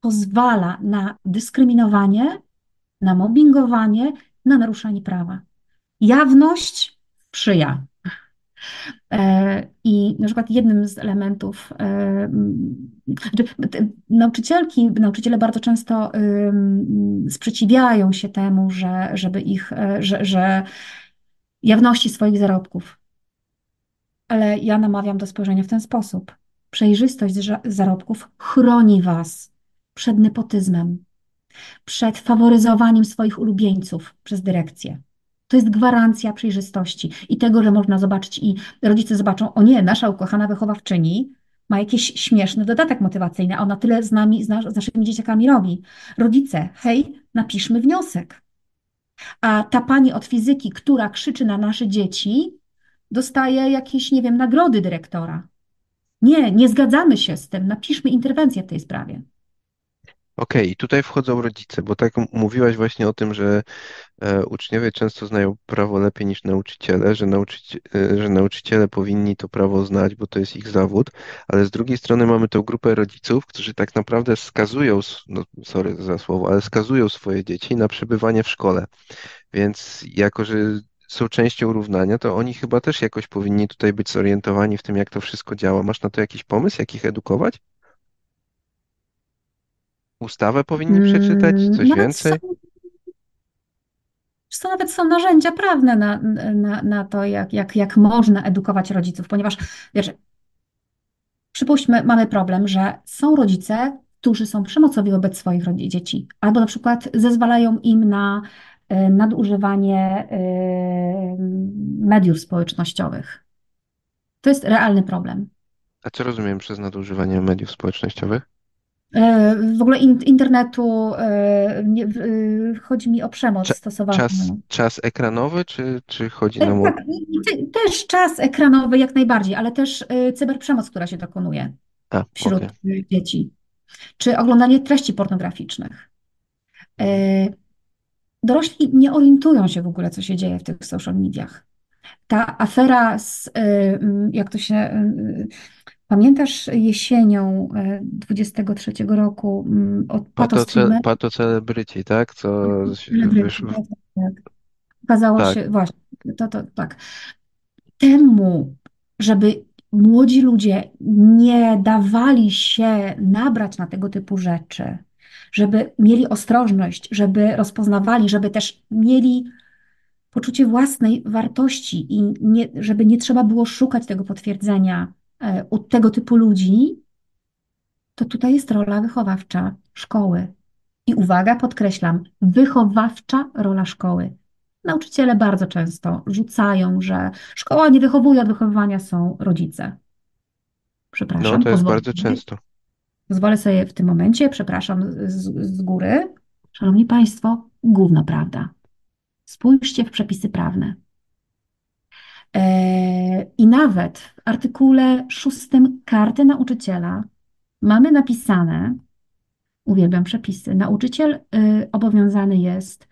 Speaker 2: pozwala na dyskryminowanie, na mobbingowanie, na naruszanie prawa. Jawność sprzyja. E, I na przykład jednym z elementów, e, znaczy, nauczycielki, nauczyciele bardzo często ym, sprzeciwiają się temu, że, żeby ich, e, że, że jawności swoich zarobków. Ale ja namawiam do spojrzenia w ten sposób. Przejrzystość za- zarobków chroni was przed nepotyzmem, przed faworyzowaniem swoich ulubieńców przez dyrekcję. To jest gwarancja przejrzystości i tego, że można zobaczyć i rodzice zobaczą, o nie, nasza ukochana wychowawczyni ma jakiś śmieszny dodatek motywacyjny, a ona tyle z nami, z, nas, z naszymi dzieciakami robi. Rodzice, hej, napiszmy wniosek. A ta pani od fizyki, która krzyczy na nasze dzieci, dostaje jakieś, nie wiem, nagrody dyrektora. Nie, nie zgadzamy się z tym. Napiszmy interwencję w tej sprawie.
Speaker 1: Okej, i tutaj wchodzą rodzice, bo tak mówiłaś właśnie o tym, że e, uczniowie często znają prawo lepiej niż nauczyciele, że, nauczyci e, że nauczyciele powinni to prawo znać, bo to jest ich zawód, ale z drugiej strony mamy tą grupę rodziców, którzy tak naprawdę skazują, no sorry za słowo, ale skazują swoje dzieci na przebywanie w szkole. Więc jako, że są częścią równania, to oni chyba też jakoś powinni tutaj być zorientowani w tym, jak to wszystko działa. Masz na to jakiś pomysł, jak ich edukować? Ustawę powinni przeczytać?
Speaker 2: Mm,
Speaker 1: Coś
Speaker 2: Nawet są,
Speaker 1: więcej?
Speaker 2: co, nawet są narzędzia prawne na, na, na to, jak, jak, jak można edukować rodziców, ponieważ wiesz, przypuśćmy, mamy problem, że są rodzice, którzy są przemocowi wobec swoich dzieci, albo na przykład zezwalają im na e, nadużywanie e, mediów społecznościowych. To jest realny problem.
Speaker 1: A co rozumiem przez nadużywanie mediów społecznościowych?
Speaker 2: E, W ogóle in, internetu, e, nie, e, chodzi mi o przemoc
Speaker 1: Cza- czas,
Speaker 2: stosowaną.
Speaker 1: czas ekranowy, czy, czy chodzi
Speaker 2: E,
Speaker 1: nam o...
Speaker 2: Tak, też czas ekranowy jak najbardziej, ale też cyberprzemoc, która się dokonuje
Speaker 1: A,
Speaker 2: wśród e, dzieci, czy oglądanie treści pornograficznych. Dorośli nie orientują się w ogóle, co się dzieje w tych social mediach. Ta afera z, jak to się, pamiętasz jesienią e, 23 roku m, od Patos
Speaker 1: Patoce,
Speaker 2: Treatment?
Speaker 1: patocelebryci, tak? Co
Speaker 2: Celebryci,
Speaker 1: wyszło...
Speaker 2: tak, tak. tak. Okazało
Speaker 1: Tak.
Speaker 2: się, właśnie, to, to tak. Temu, żeby młodzi ludzie nie dawali się nabrać na tego typu rzeczy, żeby mieli ostrożność, żeby rozpoznawali, żeby też mieli poczucie własnej wartości i nie, żeby nie trzeba było szukać tego potwierdzenia e, u tego typu ludzi, to tutaj jest rola wychowawcza szkoły. I uwaga, podkreślam, wychowawcza rola szkoły. Nauczyciele bardzo często rzucają, że szkoła nie wychowuje, od wychowywania są rodzice.
Speaker 1: No,
Speaker 2: Przepraszam,
Speaker 1: to jest bardzo
Speaker 2: sobie.
Speaker 1: często.
Speaker 2: Pozwolę sobie w tym momencie, przepraszam z, z góry, Szanowni Państwo, gówno prawda. Spójrzcie w przepisy prawne. E, I nawet w artykule szóstym karty nauczyciela mamy napisane, uwielbiam przepisy, nauczyciel y, obowiązany jest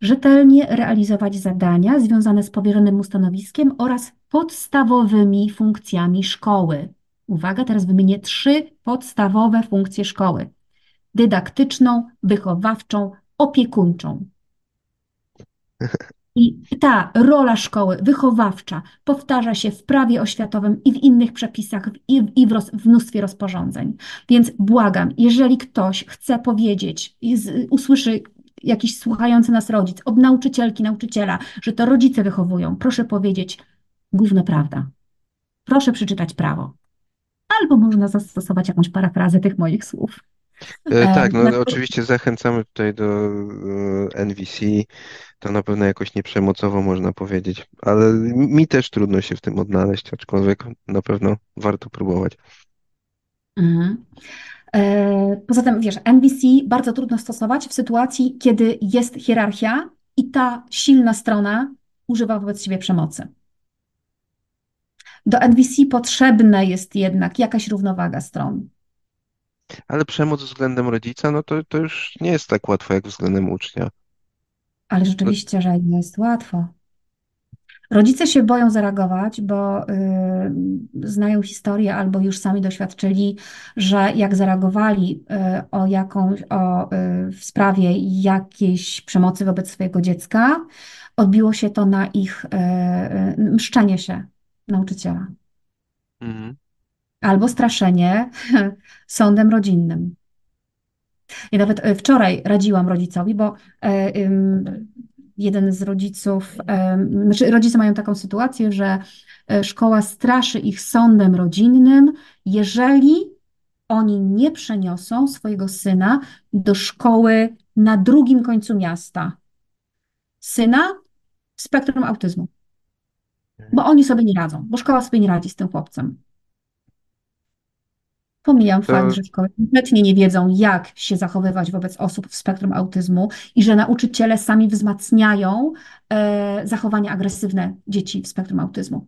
Speaker 2: rzetelnie realizować zadania związane z powierzonym mu stanowiskiem oraz podstawowymi funkcjami szkoły. Uwaga, teraz wymienię trzy podstawowe funkcje szkoły: dydaktyczną, wychowawczą, opiekuńczą. (laughs) I ta rola szkoły wychowawcza powtarza się w prawie oświatowym i w innych przepisach, i w, i w, roz, w mnóstwie rozporządzeń. Więc błagam, jeżeli ktoś chce powiedzieć, z, usłyszy jakiś słuchający nas rodzic, od nauczycielki, nauczyciela, że to rodzice wychowują, proszę powiedzieć, główna prawda. Proszę przeczytać prawo. Albo można zastosować jakąś parafrazę tych moich słów.
Speaker 1: E,
Speaker 2: E,
Speaker 1: Tak, no
Speaker 2: na-
Speaker 1: oczywiście zachęcamy tutaj do e, NVC. To na pewno jakoś nieprzemocowo można powiedzieć, ale mi też trudno się w tym odnaleźć, aczkolwiek na pewno warto próbować.
Speaker 2: Mhm. E, Poza tym, wiesz, NVC bardzo trudno stosować w sytuacji, kiedy jest hierarchia i ta silna strona używa wobec siebie przemocy. Do NVC potrzebna jest jednak jakaś równowaga stron.
Speaker 1: Ale przemoc względem rodzica, no to, to już nie jest tak łatwo jak względem ucznia.
Speaker 2: Ale rzeczywiście, że nie jest łatwo. Rodzice się boją zareagować, bo y, znają historię albo już sami doświadczyli, że jak zareagowali y, o jakąś, o, y, w sprawie jakiejś przemocy wobec swojego dziecka, odbiło się to na ich y, y, mszczenie się nauczyciela
Speaker 1: mhm.
Speaker 2: albo straszenie (laughs) sądem rodzinnym. I nawet e, wczoraj radziłam rodzicowi, bo e, jeden z rodziców, em, znaczy rodzice mają taką sytuację, że e, szkoła straszy ich sądem rodzinnym, jeżeli oni nie przeniosą swojego syna do szkoły na drugim końcu miasta. Syna w spektrum autyzmu, bo oni sobie nie radzą, bo szkoła sobie nie radzi z tym chłopcem. Pomijam fakt, że szkoły kompletnie nie wiedzą, jak się zachowywać wobec osób w spektrum autyzmu i że nauczyciele sami wzmacniają e, zachowania agresywne dzieci w spektrum autyzmu.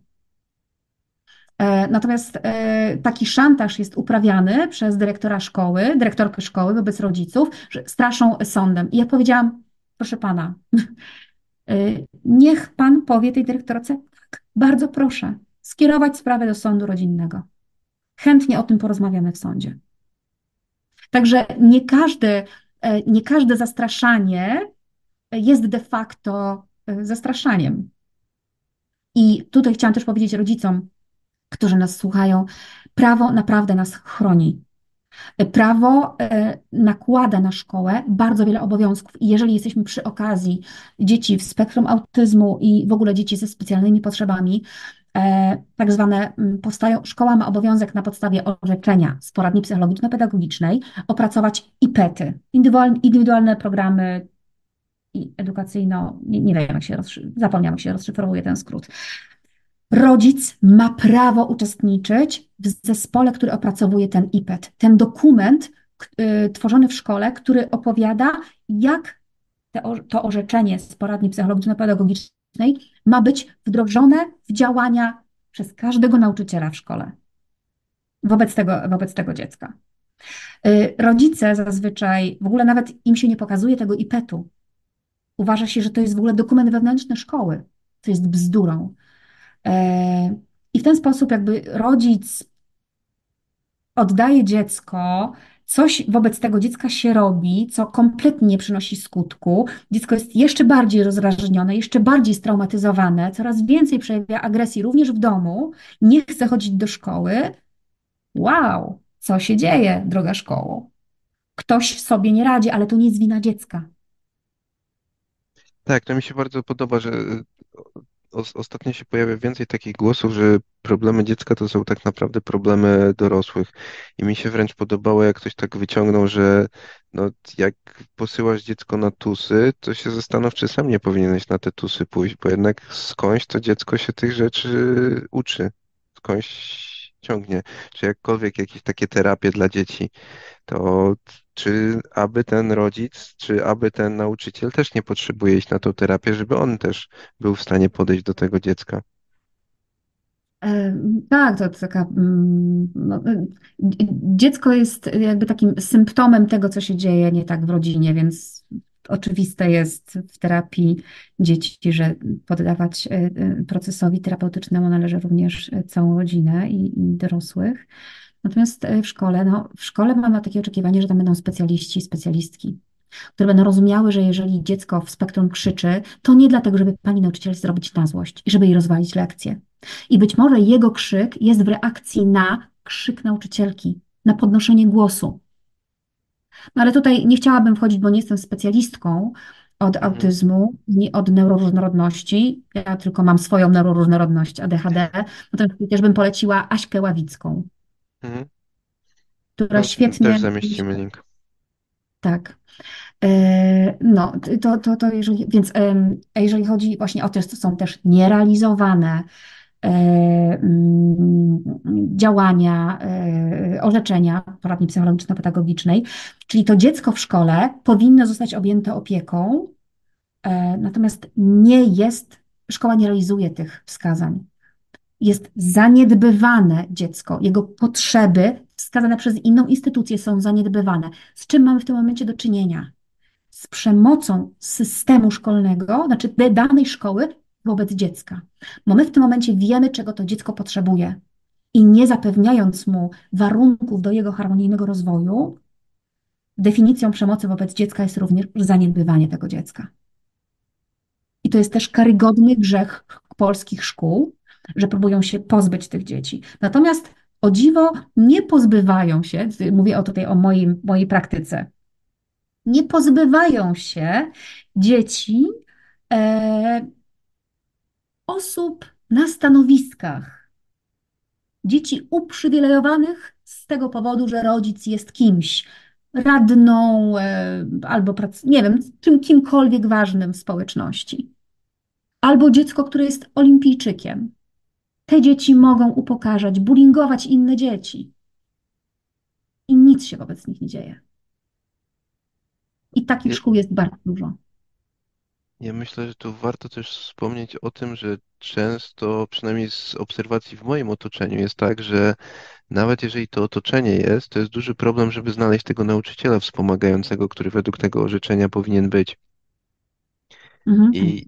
Speaker 2: E, natomiast e, taki szantaż jest uprawiany przez dyrektora szkoły, dyrektorkę szkoły wobec rodziców, że straszą sądem. I ja powiedziałam, proszę pana, (laughs) e, niech pan powie tej dyrektorce, tak, bardzo proszę, skierować sprawę do sądu rodzinnego. Chętnie o tym porozmawiamy w sądzie. Także nie każde, e, nie każde zastraszanie jest de facto e, zastraszaniem. I tutaj chciałam też powiedzieć rodzicom, którzy nas słuchają, prawo naprawdę nas chroni. Prawo e, nakłada na szkołę bardzo wiele obowiązków i jeżeli jesteśmy przy okazji dzieci w spektrum autyzmu i w ogóle dzieci ze specjalnymi potrzebami, e, tak zwane m, powstają, szkoła ma obowiązek na podstawie orzeczenia z poradni psychologiczno-pedagogicznej opracować IPET-y, indywidualne, programy edukacyjno, nie, nie wiem jak się, rozszy- zapomniałam jak się rozszyfrowuje ten skrót. Rodzic ma prawo uczestniczyć w zespole, który opracowuje ten IPET, ten dokument y, tworzony w szkole, który opowiada, jak to orzeczenie z poradni psychologiczno-pedagogicznej ma być wdrożone w działania przez każdego nauczyciela w szkole wobec tego, wobec tego dziecka. Y, Rodzice zazwyczaj, w ogóle nawet im się nie pokazuje tego IPET-u. Uważa się, że to jest w ogóle dokument wewnętrzny szkoły, co jest bzdurą. E, I w ten sposób jakby rodzic oddaje dziecko, coś wobec tego dziecka się robi, co kompletnie nie przynosi skutku. Dziecko jest jeszcze bardziej rozdrażnione, jeszcze bardziej straumatyzowane, coraz więcej przejawia agresji również w domu, nie chce chodzić do szkoły. Wow, co się dzieje, droga szkoło? Ktoś sobie nie radzi, ale to nie jest wina dziecka.
Speaker 1: tak, to mi się bardzo podoba, że ostatnio się pojawia więcej takich głosów, że problemy dziecka to są tak naprawdę problemy dorosłych. I mi się wręcz podobało, jak ktoś tak wyciągnął, że no, jak posyłasz dziecko na tusy, to się zastanów, czy sam nie powinieneś na te tusy pójść, bo jednak skądś to dziecko się tych rzeczy uczy. Skądś ciągnie, czy jakkolwiek jakieś takie terapie dla dzieci, to czy aby ten rodzic, czy aby ten nauczyciel też nie potrzebuje iść na tą terapię, żeby on też był w stanie podejść do tego dziecka?
Speaker 2: Tak, to taka. mm, No, e, dziecko jest jakby takim symptomem tego, co się dzieje nie tak w rodzinie, więc oczywiste jest w terapii dzieci, że poddawać e, e, procesowi terapeutycznemu należy również e, całą rodzinę i, i dorosłych. Natomiast w szkole, no, w szkole mamy takie oczekiwanie, że tam będą specjaliści, specjalistki które będą rozumiały, że jeżeli dziecko w spektrum krzyczy, to nie dlatego, żeby pani nauczyciel zrobić na złość i żeby jej rozwalić lekcję. I być może jego krzyk jest w reakcji na krzyk nauczycielki, na podnoszenie głosu. No ale tutaj nie chciałabym wchodzić, bo nie jestem specjalistką od
Speaker 1: Mhm,
Speaker 2: autyzmu, nie od neuroróżnorodności. Ja tylko mam swoją neuroróżnorodność ADHD. Natomiast też bym poleciła Aśkę Ławicką,
Speaker 1: mhm.
Speaker 2: która
Speaker 1: No, też
Speaker 2: świetnie,
Speaker 1: zamieścimy link.
Speaker 2: tak, E, No, to, to, to jeżeli, więc jeżeli chodzi właśnie o to, to są też nierealizowane działania, e, orzeczenia poradni psychologiczno-pedagogicznej, czyli to dziecko w szkole powinno zostać objęte opieką, e, natomiast nie jest, szkoła nie realizuje tych wskazań. Jest zaniedbywane dziecko, jego potrzeby wskazane przez inną instytucję są zaniedbywane. Z czym mamy w tym momencie do czynienia? z przemocą systemu szkolnego, znaczy danej szkoły wobec dziecka. Bo my w tym momencie wiemy, czego to dziecko potrzebuje. I nie zapewniając mu warunków do jego harmonijnego rozwoju, definicją przemocy wobec dziecka jest również zaniedbywanie tego dziecka. I to jest też karygodny grzech polskich szkół, że próbują się pozbyć tych dzieci. Natomiast o dziwo nie pozbywają się, mówię o tutaj o moim, mojej praktyce, nie pozbywają się dzieci e, osób na stanowiskach, dzieci uprzywilejowanych z tego powodu, że rodzic jest kimś, radną e, albo prac, nie wiem, czym, kimkolwiek ważnym w społeczności, albo dziecko, które jest olimpijczykiem. Te dzieci mogą upokarzać, bullyingować inne dzieci i nic się wobec nich nie dzieje. I takich szkół jest bardzo dużo.
Speaker 1: Ja myślę, że tu warto też wspomnieć o tym, że często, przynajmniej z obserwacji w moim otoczeniu, jest tak, że nawet jeżeli to otoczenie jest, to jest duży problem, żeby znaleźć tego nauczyciela wspomagającego, który według tego orzeczenia powinien być.
Speaker 2: Mhm.
Speaker 1: I,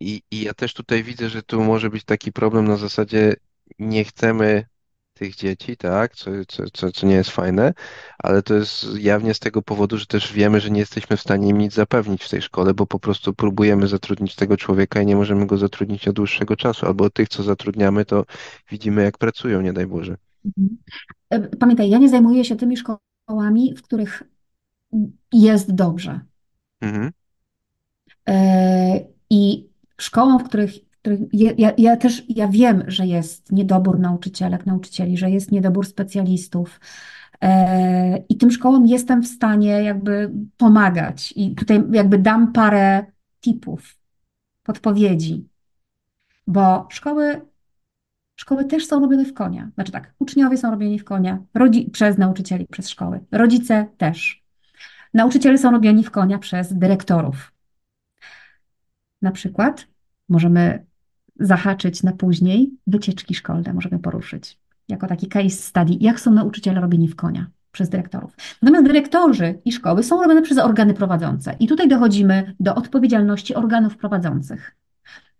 Speaker 1: i, I ja też tutaj widzę, że tu może być taki problem na zasadzie nie chcemy tych dzieci, tak, co, co, co, co nie jest fajne, ale to jest jawnie z tego powodu, że też wiemy, że nie jesteśmy w stanie im nic zapewnić w tej szkole, bo po prostu próbujemy zatrudnić tego człowieka i nie możemy go zatrudnić od dłuższego czasu, albo tych, co zatrudniamy, to widzimy, jak pracują, nie daj Boże.
Speaker 2: Mhm. E, Pamiętaj, ja nie zajmuję się tymi szkołami, w których jest dobrze.
Speaker 1: Mhm.
Speaker 2: E, I szkołą, w których, w których ja, ja ja też ja wiem, że jest niedobór nauczycielek, nauczycieli, że jest niedobór specjalistów. E, I tym szkołom jestem w stanie jakby pomagać. I tutaj jakby dam parę tipów, podpowiedzi, bo szkoły Szkoły też są robione w konia. Znaczy tak, uczniowie są robieni w konia rodzi przez nauczycieli, przez szkoły. Rodzice też. Nauczyciele są robieni w konia przez dyrektorów. Na przykład możemy zahaczyć na później wycieczki szkolne, możemy poruszyć jako taki case study, jak są nauczyciele robieni w konia przez dyrektorów. Natomiast dyrektorzy i szkoły są robione przez organy prowadzące. I tutaj dochodzimy do odpowiedzialności organów prowadzących.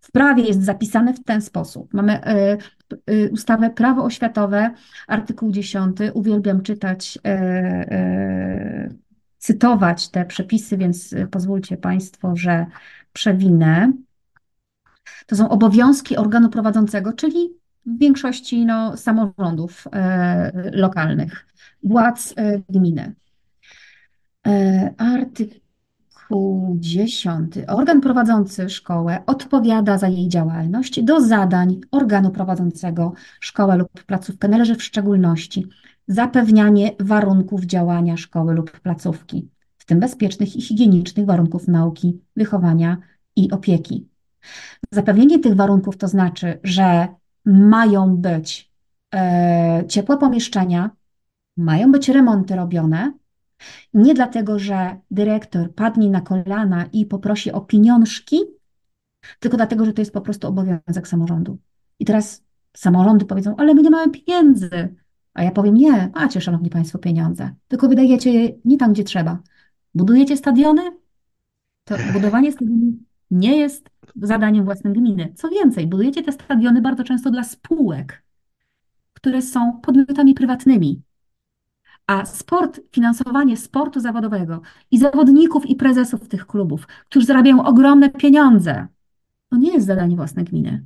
Speaker 2: W prawie jest zapisane w ten sposób. Mamy y, y, ustawę Prawo oświatowe, artykuł 10. Uwielbiam czytać, y, y, cytować te przepisy, więc pozwólcie Państwo, że przewinę. To są obowiązki organu prowadzącego, czyli w większości no, samorządów y, lokalnych, władz y, gminy. Y, Artykuł 10. Organ prowadzący szkołę odpowiada za jej działalność. Do zadań organu prowadzącego szkołę lub placówkę należy w szczególności zapewnianie warunków działania szkoły lub placówki, w tym bezpiecznych i higienicznych warunków nauki, wychowania i opieki. Zapewnienie tych warunków to znaczy, że mają być e, ciepłe pomieszczenia, mają być remonty robione. Nie dlatego, że dyrektor padnie na kolana i poprosi o pieniążki, tylko dlatego, że to jest po prostu obowiązek samorządu. I teraz samorządy powiedzą, ale my nie mamy pieniędzy. A ja powiem, nie, macie, szanowni państwo, pieniądze, tylko wydajecie je nie tam, gdzie trzeba. Budujecie stadiony? To budowanie stadionu nie jest zadaniem własnym gminy. Co więcej, budujecie te stadiony bardzo często dla spółek, które są podmiotami prywatnymi. A sport, finansowanie sportu zawodowego i zawodników i prezesów tych klubów, którzy zarabiają ogromne pieniądze, to nie jest zadanie własne gminy.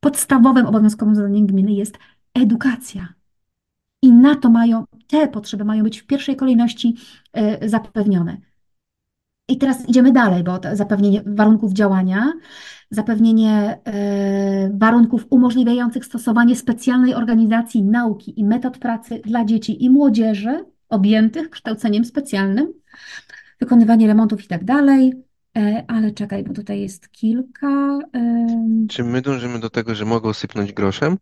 Speaker 2: Podstawowym obowiązkowym zadaniem gminy jest edukacja. I na to mają, te potrzeby mają być w pierwszej kolejności y, zapewnione. I teraz idziemy dalej, bo zapewnienie warunków działania, zapewnienie y, warunków umożliwiających stosowanie specjalnej organizacji nauki i metod pracy dla dzieci i młodzieży objętych kształceniem specjalnym, wykonywanie remontów i tak dalej. E, ale czekaj, bo tutaj jest kilka.
Speaker 1: Czy my dążymy do tego, że mogą sypnąć groszem?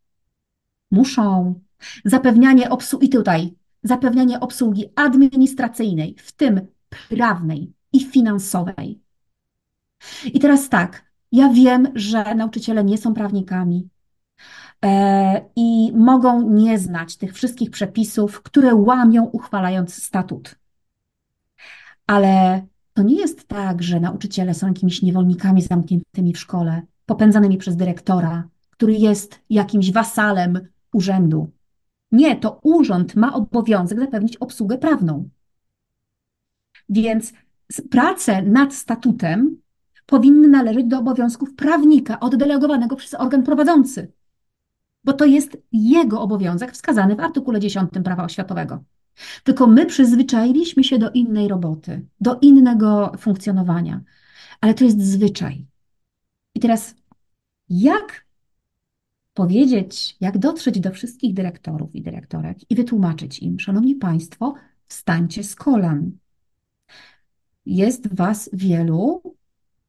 Speaker 2: Muszą. Zapewnianie obsługi, i tutaj, zapewnianie obsługi administracyjnej, w tym prawnej i finansowej. I teraz tak, ja wiem, że nauczyciele nie są prawnikami e, i mogą nie znać tych wszystkich przepisów, które łamią, uchwalając statut. Ale to nie jest tak, że nauczyciele są jakimiś niewolnikami zamkniętymi w szkole, popędzanymi przez dyrektora, który jest jakimś wasalem urzędu. Nie, to urząd ma obowiązek zapewnić obsługę prawną. Więc prace nad statutem powinny należeć do obowiązków prawnika oddelegowanego przez organ prowadzący, bo to jest jego obowiązek wskazany w artykule 10 prawa oświatowego. Tylko my przyzwyczailiśmy się do innej roboty, do innego funkcjonowania, ale to jest zwyczaj. I teraz, jak powiedzieć, jak dotrzeć do wszystkich dyrektorów i dyrektorek i wytłumaczyć im, szanowni państwo, wstańcie z kolan. Jest was wielu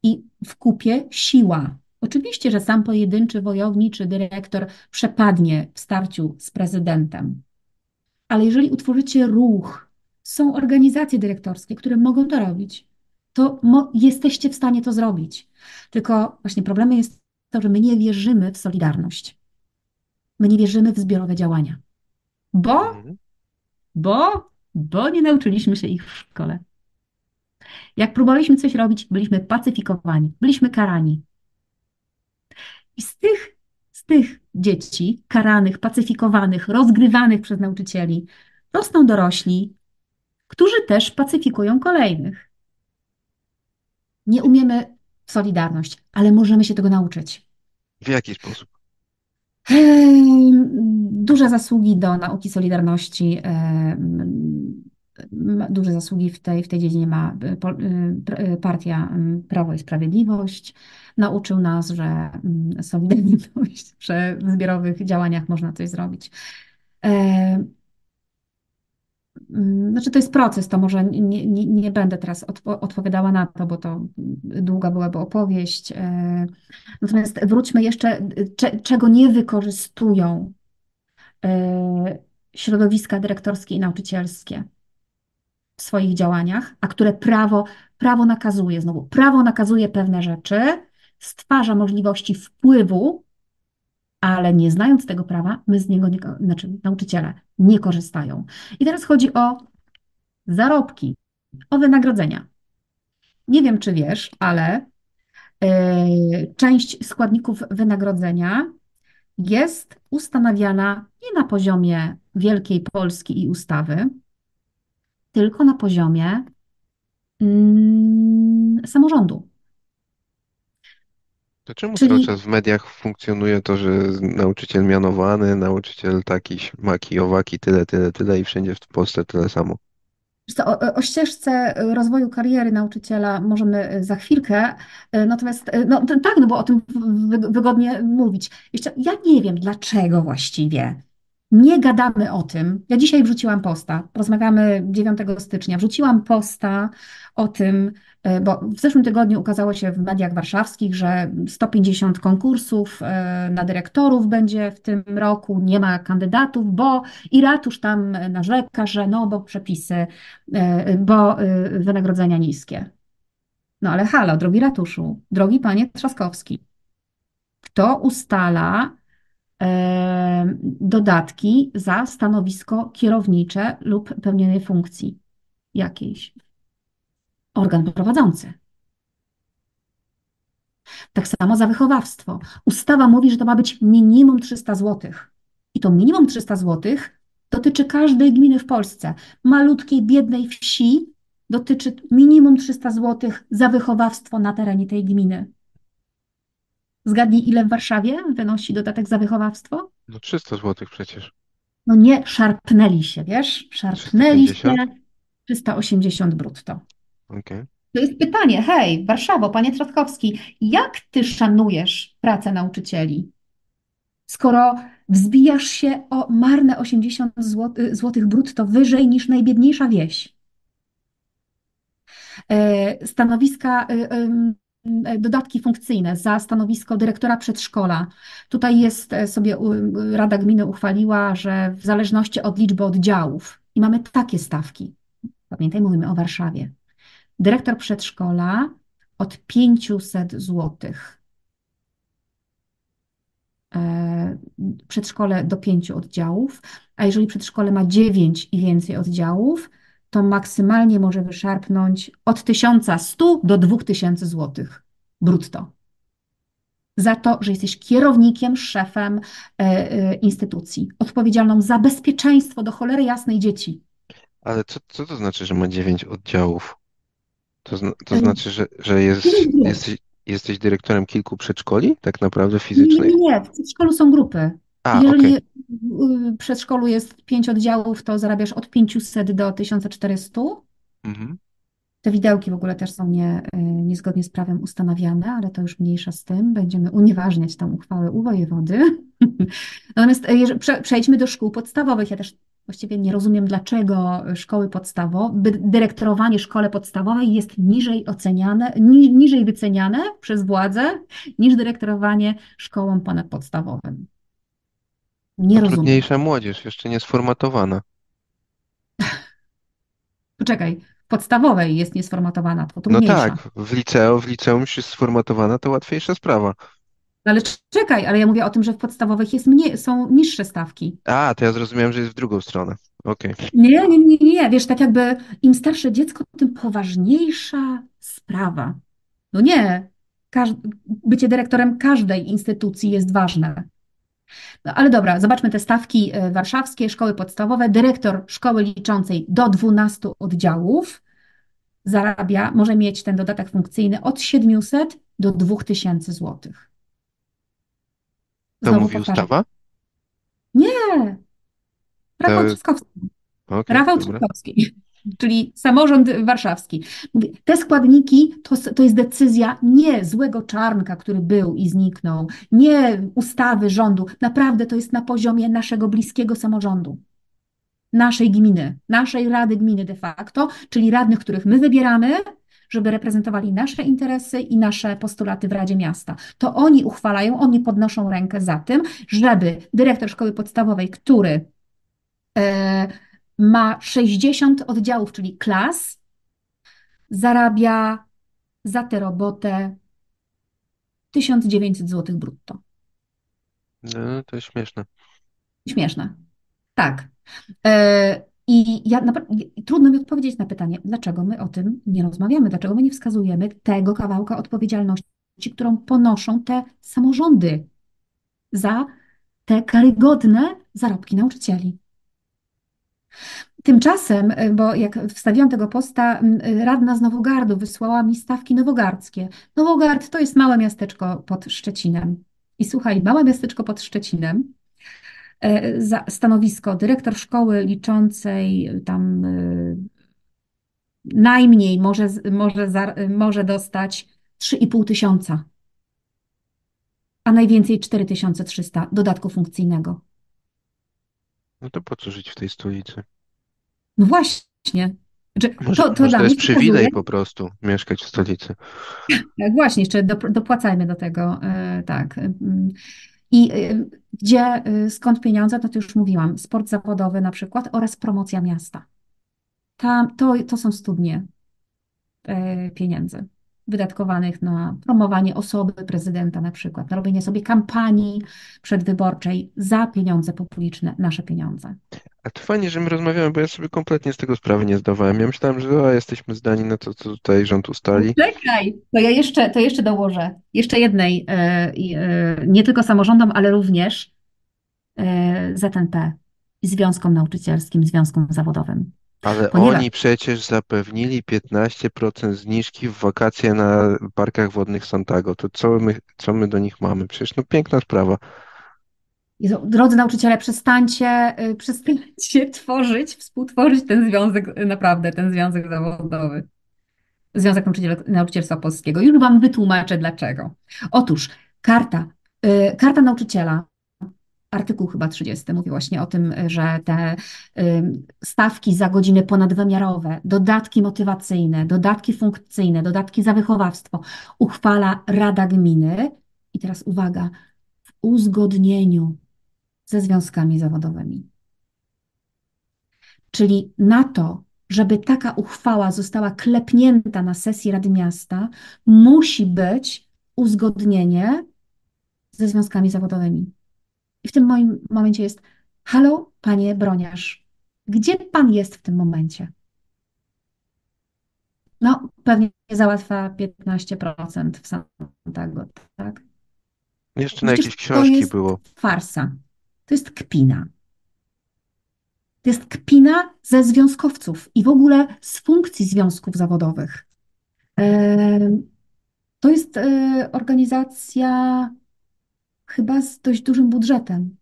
Speaker 2: i w kupie siła. Oczywiście, że sam pojedynczy wojowniczy dyrektor przepadnie w starciu z prezydentem, ale jeżeli utworzycie ruch, są organizacje dyrektorskie, które mogą to robić, to jesteście w stanie to zrobić. Tylko właśnie problemem jest to, że my nie wierzymy w solidarność. My nie wierzymy w zbiorowe działania. Bo,
Speaker 1: Mhm.
Speaker 2: bo, bo nie nauczyliśmy się ich w szkole. Jak próbowaliśmy coś robić, byliśmy pacyfikowani, byliśmy karani. I z tych z tych dzieci karanych, pacyfikowanych, rozgrywanych przez nauczycieli, rosną dorośli, którzy też pacyfikują kolejnych. Nie umiemy w solidarność, ale możemy się tego nauczyć.
Speaker 1: W jaki sposób?
Speaker 2: Duże zasługi do nauki Solidarności, duże zasługi w tej, w tej dziedzinie ma y, y, partia Prawo i Sprawiedliwość. Nauczył nas, że mm, solidarność, (laughs) w zbiorowych działaniach można coś zrobić. E, mm, znaczy, to jest proces, to może nie, nie, nie będę teraz odpo odpowiadała na to, bo to długa byłaby opowieść. E, natomiast wróćmy jeszcze, czego nie wykorzystują e, środowiska dyrektorskie i nauczycielskie w swoich działaniach, a które prawo, prawo nakazuje. Znowu, prawo nakazuje pewne rzeczy, stwarza możliwości wpływu, ale nie znając tego prawa, my z niego, nie, znaczy nauczyciele, nie korzystają. I teraz chodzi o zarobki, o wynagrodzenia. Nie wiem, czy wiesz, ale yy, część składników wynagrodzenia jest ustanawiana nie na poziomie Wielkiej Polski i ustawy, tylko na poziomie mm, samorządu.
Speaker 1: To czemu
Speaker 2: Czyli-
Speaker 1: cały czas w mediach funkcjonuje to, że nauczyciel mianowany, nauczyciel taki, maki, owaki, tyle, tyle, tyle i wszędzie w Polsce tyle samo?
Speaker 2: O, o ścieżce rozwoju kariery nauczyciela możemy za chwilkę, natomiast no, to, tak, no bo o tym wy- wygodnie mówić. Jeszcze ja nie wiem, dlaczego właściwie Nie gadamy o tym. Ja dzisiaj wrzuciłam posta, rozmawiamy 9 stycznia. Wrzuciłam posta o tym, e, bo w zeszłym tygodniu ukazało się w mediach warszawskich, że 150 konkursów e, na dyrektorów będzie w tym roku, nie ma kandydatów, bo i ratusz tam narzeka, że no, bo przepisy, e, bo wynagrodzenia niskie. No ale halo, drogi ratuszu, drogi panie Trzaskowski, kto ustala dodatki za stanowisko kierownicze lub pełnienie funkcji jakiejś? Organ prowadzący. Tak samo za wychowawstwo. Ustawa mówi, że to ma być minimum 300 zł. I to minimum 300 zł dotyczy każdej gminy w Polsce. Malutkiej, biednej wsi dotyczy minimum 300 zł za wychowawstwo na terenie tej gminy. Zgadnij, ile w Warszawie wynosi dodatek za wychowawstwo?
Speaker 1: No 300 zł przecież.
Speaker 2: No nie, szarpnęli się, wiesz? Szarpnęli
Speaker 1: 350?
Speaker 2: się 380 brutto.
Speaker 1: Okej.
Speaker 2: To jest pytanie, hej, Warszawo, panie Trzaskowski, jak ty szanujesz pracę nauczycieli, skoro wzbijasz się o marne 80 zł, złotych brutto wyżej niż najbiedniejsza wieś? E, Stanowiska, e, dodatki funkcyjne za stanowisko dyrektora przedszkola. Tutaj jest e, sobie Rada Gminy uchwaliła, że w zależności od liczby oddziałów i mamy takie stawki. Pamiętaj, mówimy o Warszawie. Dyrektor przedszkola od 500 złotych. E, Przedszkole do pięciu oddziałów, a jeżeli przedszkole ma 9 i więcej oddziałów, to maksymalnie może wyszarpnąć od 1100 do 2000 złotych brutto. Za to, że jesteś kierownikiem, szefem e, e, instytucji, odpowiedzialną za bezpieczeństwo do cholery jasnej dzieci.
Speaker 1: Ale co, co to znaczy, że ma 9 oddziałów? To, zna, to znaczy, że, że jest, jesteś, jesteś dyrektorem kilku przedszkoli, tak naprawdę fizycznych?
Speaker 2: nie, nie. W przedszkolu są grupy.
Speaker 1: A,
Speaker 2: Jeżeli
Speaker 1: okej.
Speaker 2: w przedszkolu jest pięć oddziałów, to zarabiasz od 500 do 1400.
Speaker 1: Mhm.
Speaker 2: Te widełki w ogóle też są nie, y, niezgodnie z prawem ustanawiane, ale to już mniejsza z tym. Będziemy unieważniać tą uchwałę u wojewody. (laughs) Natomiast y, przejdźmy do szkół podstawowych. Ja też właściwie nie rozumiem, dlaczego szkoły podstawowe, dyrektorowanie szkole podstawowej jest niżej oceniane, ni, niżej wyceniane przez władzę niż dyrektorowanie szkołom ponadpodstawowym. Nie
Speaker 1: No
Speaker 2: rozumiem.
Speaker 1: trudniejsza młodzież, jeszcze nie sformatowana. (laughs)
Speaker 2: Poczekaj, w podstawowej jest niesformatowana, to
Speaker 1: No
Speaker 2: trudniejsza.
Speaker 1: tak, w liceum, w liceum już jest sformatowana, to łatwiejsza sprawa.
Speaker 2: Ale czekaj, ale ja mówię o tym, że w podstawowych jest mniej, są niższe stawki.
Speaker 1: A, to ja zrozumiałem, że jest w drugą stronę. Okej.
Speaker 2: Nie, nie, nie, nie, wiesz, tak jakby im starsze dziecko, tym poważniejsza sprawa. No nie, każ bycie dyrektorem każdej instytucji jest ważne. No ale dobra, zobaczmy te stawki y, warszawskie, szkoły podstawowe. Dyrektor szkoły liczącej do 12 oddziałów zarabia, może mieć ten dodatek funkcyjny od 700 do 2000 złotych.
Speaker 1: To mówi
Speaker 2: powtarzam.
Speaker 1: ustawa?
Speaker 2: Nie, Rafał
Speaker 1: To-
Speaker 2: Trzaskowski.
Speaker 1: Okej,
Speaker 2: Rafał
Speaker 1: dobra.
Speaker 2: Trzaskowski, czyli samorząd warszawski. Te składniki to, to jest decyzja nie złego czarnka, który był i zniknął, nie ustawy rządu. Naprawdę to jest na poziomie naszego bliskiego samorządu, naszej gminy, naszej rady gminy de facto, czyli radnych, których my wybieramy, żeby reprezentowali nasze interesy i nasze postulaty w Radzie Miasta. To oni uchwalają, oni podnoszą rękę za tym, żeby dyrektor szkoły podstawowej, który e, ma 60 oddziałów, czyli klas, zarabia za tę robotę 1900 zł brutto.
Speaker 1: No, to jest śmieszne.
Speaker 2: Śmieszne. Tak. E, I ja trudno mi odpowiedzieć na pytanie, dlaczego my o tym nie rozmawiamy, dlaczego my nie wskazujemy tego kawałka odpowiedzialności, którą ponoszą te samorządy za te karygodne zarobki nauczycieli. Tymczasem, y, bo jak wstawiłam tego posta, y, radna z Nowogardu wysłała mi stawki nowogardzkie. Nowogard to jest małe miasteczko pod Szczecinem. I słuchaj, małe miasteczko pod Szczecinem, e, za stanowisko dyrektor szkoły liczącej y, tam najmniej może, może, za, może dostać 3,5 tysiąca, a najwięcej 4300 dodatku funkcyjnego.
Speaker 1: No to po co żyć w tej stolicy?
Speaker 2: No właśnie. Znaczy,
Speaker 1: Może,
Speaker 2: to, to
Speaker 1: może to jest
Speaker 2: pokazuje,
Speaker 1: przywilej po prostu mieszkać w stolicy. (laughs)
Speaker 2: tak, właśnie, jeszcze dop- dopłacajmy do tego, e, tak. Mm. I e, gdzie, e, skąd pieniądze, no to już mówiłam, sport zawodowy na przykład oraz promocja miasta. Tam, to, to są studnie pieniędzy wydatkowanych na promowanie osoby prezydenta na przykład, na robienie sobie kampanii przedwyborczej za pieniądze publiczne, nasze pieniądze.
Speaker 1: A to fajnie, że my rozmawiamy, bo ja sobie kompletnie z tego sprawy nie zdawałem. Ja myślałem, że o, jesteśmy zdani na to, co tutaj rząd ustali.
Speaker 2: Czekaj, to ja jeszcze, to jeszcze dołożę. Jeszcze jednej, e, e, nie tylko samorządom, ale również e, ZNP, związkom nauczycielskim, związkom zawodowym.
Speaker 1: Ale oni przecież zapewnili 15% zniżki w wakacje na parkach wodnych Santago. To co my, co my do nich mamy? Przecież no piękna sprawa.
Speaker 2: Jezu, Drodzy nauczyciele, przestańcie, y, przestańcie (laughs) tworzyć, współtworzyć ten związek, y, naprawdę, ten związek zawodowy. Związek Nauczyciel, Nauczycielstwa Polskiego. Już Wam wytłumaczę dlaczego. Otóż karta, y, karta nauczyciela, artykuł chyba 30 mówi właśnie o tym, że te stawki za godziny ponadwymiarowe, dodatki motywacyjne, dodatki funkcyjne, dodatki za wychowawstwo uchwala Rada Gminy. I teraz uwaga, w uzgodnieniu ze związkami zawodowymi. Czyli na to, żeby taka uchwała została klepnięta na sesji Rady Miasta, musi być uzgodnienie ze związkami zawodowymi. I w tym moim momencie jest: Halo, panie broniarz, gdzie pan jest w tym momencie? No, pewnie załatwia 15% w Santago, tak?
Speaker 1: Jeszcze na
Speaker 2: Przecież
Speaker 1: jakieś
Speaker 2: to
Speaker 1: książki
Speaker 2: jest
Speaker 1: było.
Speaker 2: farsa. To jest kpina. To jest kpina ze związkowców i w ogóle z funkcji związków zawodowych. To jest e, organizacja chyba z dość dużym budżetem,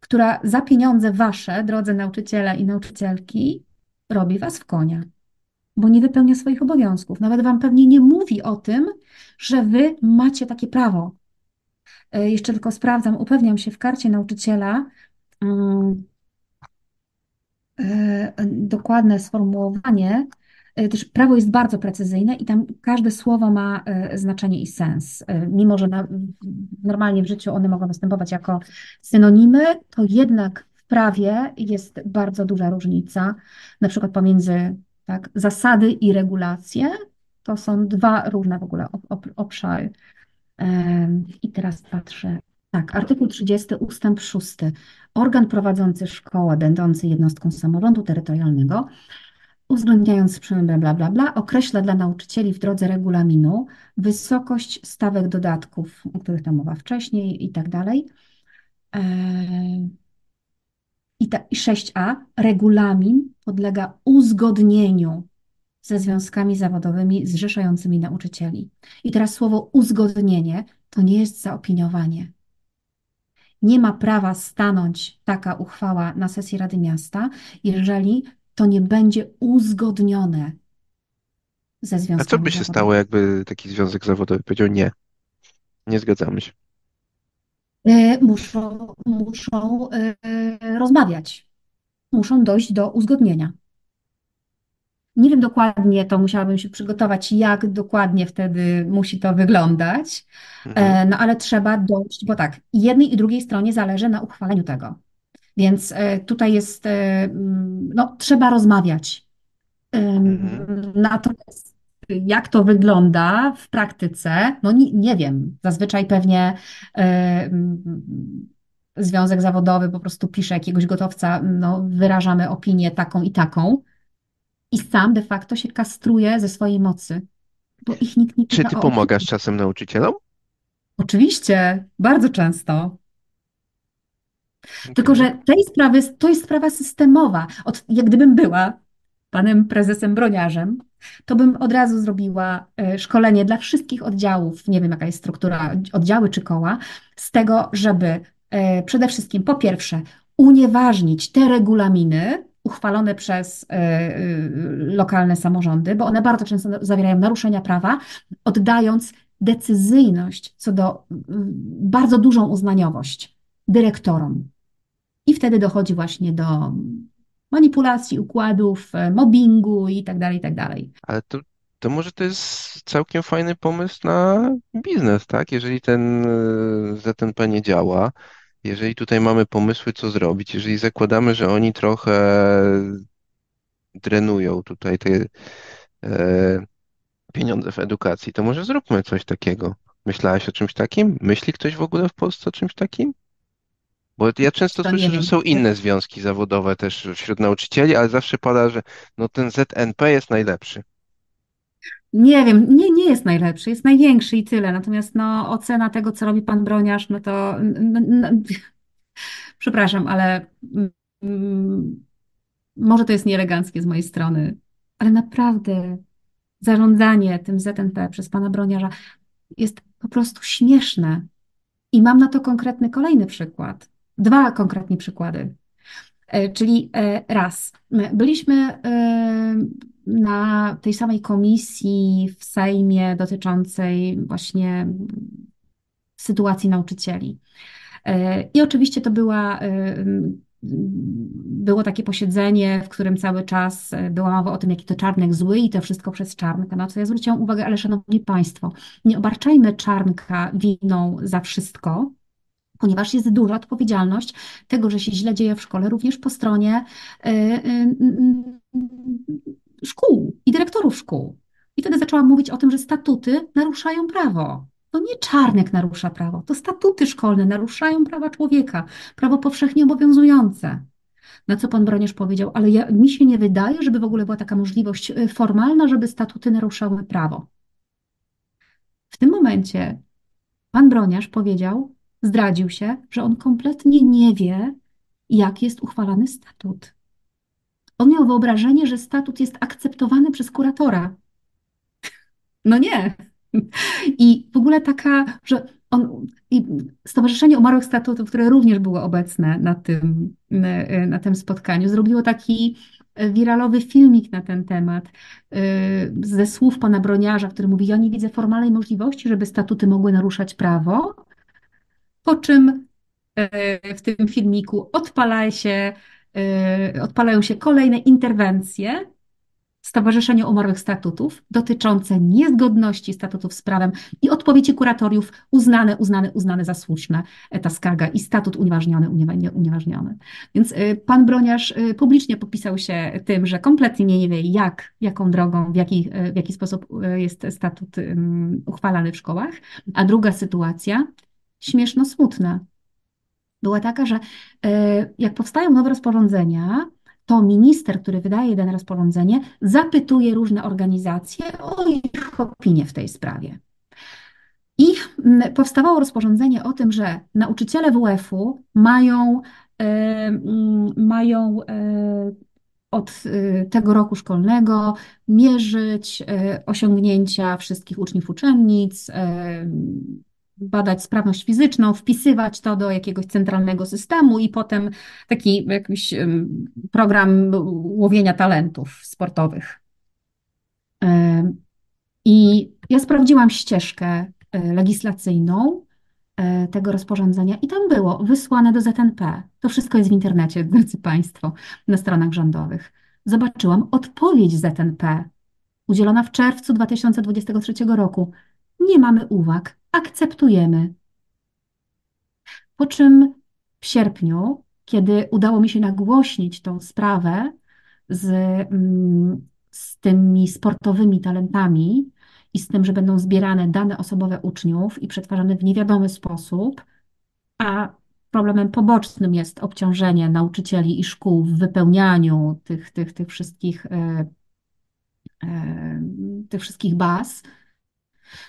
Speaker 2: która za pieniądze wasze, drodzy nauczyciele i nauczycielki, robi was w konia, bo nie wypełnia swoich obowiązków. Nawet wam pewnie nie mówi o tym, że wy macie takie prawo. E, Jeszcze tylko sprawdzam, upewniam się w karcie nauczyciela. mm, e, dokładne sformułowanie, też prawo jest bardzo precyzyjne i tam każde słowo ma e, znaczenie i sens. E, Mimo, że na, normalnie w życiu one mogą występować jako synonimy, to jednak w prawie jest bardzo duża różnica, na przykład pomiędzy tak, zasady i regulacje. To są dwa różne w ogóle ob- ob- obszary. I teraz patrzę. Tak, artykuł 30 ustęp 6. Organ prowadzący szkołę, będący jednostką samorządu terytorialnego, uwzględniając przy- bla, bla, bla, bla, określa dla nauczycieli w drodze regulaminu wysokość stawek dodatków, o których tam mowa wcześniej i tak dalej. Em, I, ta, I 6a, regulamin podlega uzgodnieniu ze związkami zawodowymi zrzeszającymi nauczycieli. I teraz słowo uzgodnienie to nie jest zaopiniowanie. Nie ma prawa stanąć taka uchwała na sesji Rady Miasta, jeżeli to nie będzie uzgodnione ze
Speaker 1: A co by się stało, jakby taki związek zawodowy powiedział nie, nie zgadzamy się.
Speaker 2: E, Muszą, muszą e, rozmawiać, muszą dojść do uzgodnienia. Nie wiem dokładnie, to musiałabym się przygotować, jak dokładnie wtedy musi to wyglądać,
Speaker 1: Mhm.
Speaker 2: E, no ale trzeba dojść, bo tak, jednej i drugiej stronie zależy na uchwaleniu tego. Więc e, tutaj jest, e, mm, no, trzeba rozmawiać.
Speaker 1: Mhm.
Speaker 2: Ym, Natomiast jak to wygląda w praktyce, no nie, nie wiem. Zazwyczaj pewnie e, mm, związek zawodowy po prostu pisze jakiegoś gotowca, no, wyrażamy opinię taką i taką i sam de facto się kastruje ze swojej mocy, bo ich nikt nie
Speaker 1: Czy ty pomagasz czasem nauczycielom?
Speaker 2: Oczywiście, bardzo często. Tylko, że tej sprawy, to jest sprawa systemowa. Od, jak gdybym była panem prezesem Broniarzem, to bym od razu zrobiła e, szkolenie dla wszystkich oddziałów, nie wiem jaka jest struktura, oddziały czy koła, z tego, żeby e, przede wszystkim po pierwsze unieważnić te regulaminy uchwalone przez e, lokalne samorządy, bo one bardzo często zawierają naruszenia prawa, oddając decyzyjność co do bardzo dużą uznaniowość dyrektorom. I wtedy dochodzi właśnie do manipulacji układów, e, mobbingu i tak dalej, i tak dalej.
Speaker 1: Ale to, to może to jest całkiem fajny pomysł na biznes, tak? Jeżeli ten e, ZNP nie działa, jeżeli tutaj mamy pomysły, co zrobić, jeżeli zakładamy, że oni trochę drenują tutaj te e, pieniądze w edukacji, to może zróbmy coś takiego. Myślałaś o czymś takim? Myśli ktoś w ogóle w Polsce o czymś takim? Bo ja często
Speaker 2: To
Speaker 1: słyszę, że są inne związki zawodowe też wśród nauczycieli, ale zawsze pada, że no ten ZNP jest najlepszy.
Speaker 2: Nie wiem, nie, nie jest najlepszy, jest największy i tyle. Natomiast no, ocena tego, co robi pan Broniarz, no to n- n- n- (laughs) przepraszam, ale mm, może to jest nieeleganckie z mojej strony, ale naprawdę zarządzanie tym ZNP przez pana Broniarza jest po prostu śmieszne. I mam na to konkretny kolejny przykład. Dwa konkretnie przykłady. E, Czyli e, raz, my byliśmy e, na tej samej komisji w Sejmie dotyczącej właśnie sytuacji nauczycieli. I oczywiście to była, było takie posiedzenie, w którym cały czas była mowa o tym, jaki to Czarnek zły i to wszystko przez Czarnka. Na co ja zwróciłam uwagę, ale szanowni państwo, nie obarczajmy Czarnka winą za wszystko, ponieważ jest duża odpowiedzialność tego, że się źle dzieje w szkole, również po stronie y, y, szkół i dyrektorów szkół. I wtedy zaczęłam mówić o tym, że statuty naruszają prawo. To nie Czarnek narusza prawo, to statuty szkolne naruszają prawa człowieka, prawo powszechnie obowiązujące. Na co pan Broniarz powiedział, ale ja, mi się nie wydaje, żeby w ogóle była taka możliwość y, formalna, żeby statuty naruszały prawo. W tym momencie Pan Broniarz powiedział, zdradził się, że on kompletnie nie wie, jak jest uchwalany statut. On miał wyobrażenie, że statut jest akceptowany przez kuratora. (laughs) No nie. I w ogóle taka, że on, Stowarzyszenie Umarłych Statutów, które również było obecne na tym, na tym spotkaniu, zrobiło taki wiralowy filmik na ten temat y, ze słów pana Broniarza, który mówi: Ja nie widzę formalnej możliwości, żeby statuty mogły naruszać prawo. Po czym e, w tym filmiku odpala się, e, odpalają się kolejne interwencje Stowarzyszenia Umarłych Statutów dotyczące niezgodności statutów z prawem i odpowiedzi kuratoriów uznane, uznane, uznane za słuszne, e, ta skarga i statut unieważniony, uniewa- unieważniony. Więc pan Broniarz publicznie popisał się tym, że kompletnie nie wie, jak, jaką drogą, w jaki, w jaki sposób jest statut uchwalany w szkołach. A druga sytuacja, śmieszno-smutna, była taka, że e, jak powstają nowe rozporządzenia, to minister, który wydaje dane rozporządzenie, zapytuje różne organizacje o ich opinię w tej sprawie. I powstawało rozporządzenie o tym, że nauczyciele WF-u mają, e, mają e, od tego roku szkolnego mierzyć osiągnięcia wszystkich uczniów uczennic, badać sprawność fizyczną, wpisywać to do jakiegoś centralnego systemu i potem taki jakiś program łowienia talentów sportowych. I ja sprawdziłam ścieżkę e, legislacyjną e, tego rozporządzenia i tam było wysłane do ZNP. To wszystko jest w internecie, drodzy Państwo, na stronach rządowych. Zobaczyłam odpowiedź ZNP, udzielona w czerwcu 2023 roku. Nie mamy uwag, akceptujemy. Po czym w sierpniu, kiedy udało mi się nagłośnić tą sprawę z, mm, z tymi sportowymi talentami i z tym, że będą zbierane dane osobowe uczniów i przetwarzane w niewiadomy sposób, a problemem pobocznym jest obciążenie nauczycieli i szkół w wypełnianiu tych, tych, tych wszystkich, e, e, tych wszystkich baz,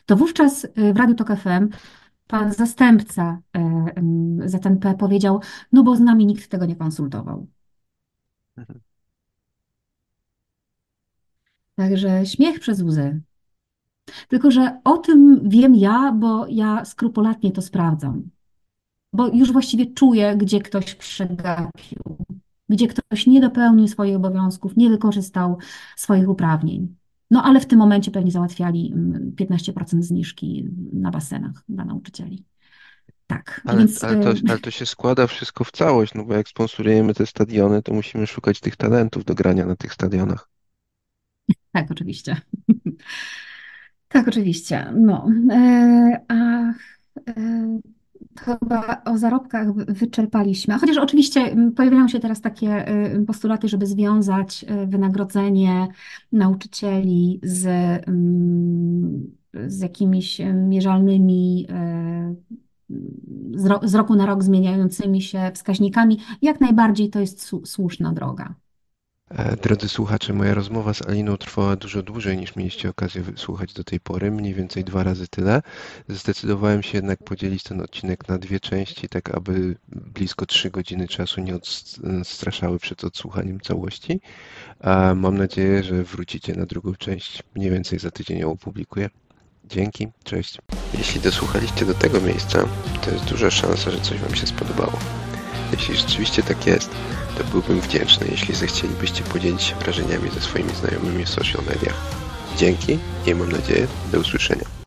Speaker 2: to wówczas y, w Radiu Tok FM pan zastępca y, ZNP powiedział, no bo z nami nikt tego nie konsultował.
Speaker 1: Mhm.
Speaker 2: Także śmiech przez łzy. Tylko, że o tym wiem ja, bo ja skrupulatnie to sprawdzam. Bo już właściwie czuję, gdzie ktoś przegapił, gdzie ktoś nie dopełnił swoich obowiązków, nie wykorzystał swoich uprawnień. No ale w tym momencie pewnie załatwiali mm, 15% zniżki na basenach dla nauczycieli. Tak,
Speaker 1: Ale,
Speaker 2: więc
Speaker 1: ale, to,
Speaker 2: y,
Speaker 1: ale to się składa wszystko w całość, no bo jak sponsorujemy te stadiony, to musimy szukać tych talentów do grania na tych stadionach. (laughs)
Speaker 2: tak, oczywiście. (laughs) Tak, oczywiście. No, e, a e, chyba o zarobkach wy- wyczerpaliśmy. Chociaż oczywiście pojawiają się teraz takie e, postulaty, żeby związać e, wynagrodzenie nauczycieli z, mm, z jakimiś e, mierzalnymi z, ro, z roku na rok zmieniającymi się wskaźnikami. Jak najbardziej to jest słuszna droga.
Speaker 1: E, Drodzy słuchacze, moja rozmowa z Aliną trwała dużo dłużej niż mieliście okazję wysłuchać do tej pory, mniej więcej dwa razy tyle. Zdecydowałem się jednak podzielić ten odcinek na dwie części, tak aby blisko trzy godziny czasu nie odstraszały przed odsłuchaniem całości. Mam nadzieję, że wrócicie na drugą część. Mniej więcej za tydzień ją opublikuję. Dzięki, cześć. Jeśli dosłuchaliście do tego miejsca, to jest duża szansa, że coś Wam się spodobało. Jeśli rzeczywiście tak jest, to byłbym wdzięczny, jeśli zechcielibyście podzielić się wrażeniami ze swoimi znajomymi w social mediach. Dzięki i mam nadzieję do usłyszenia.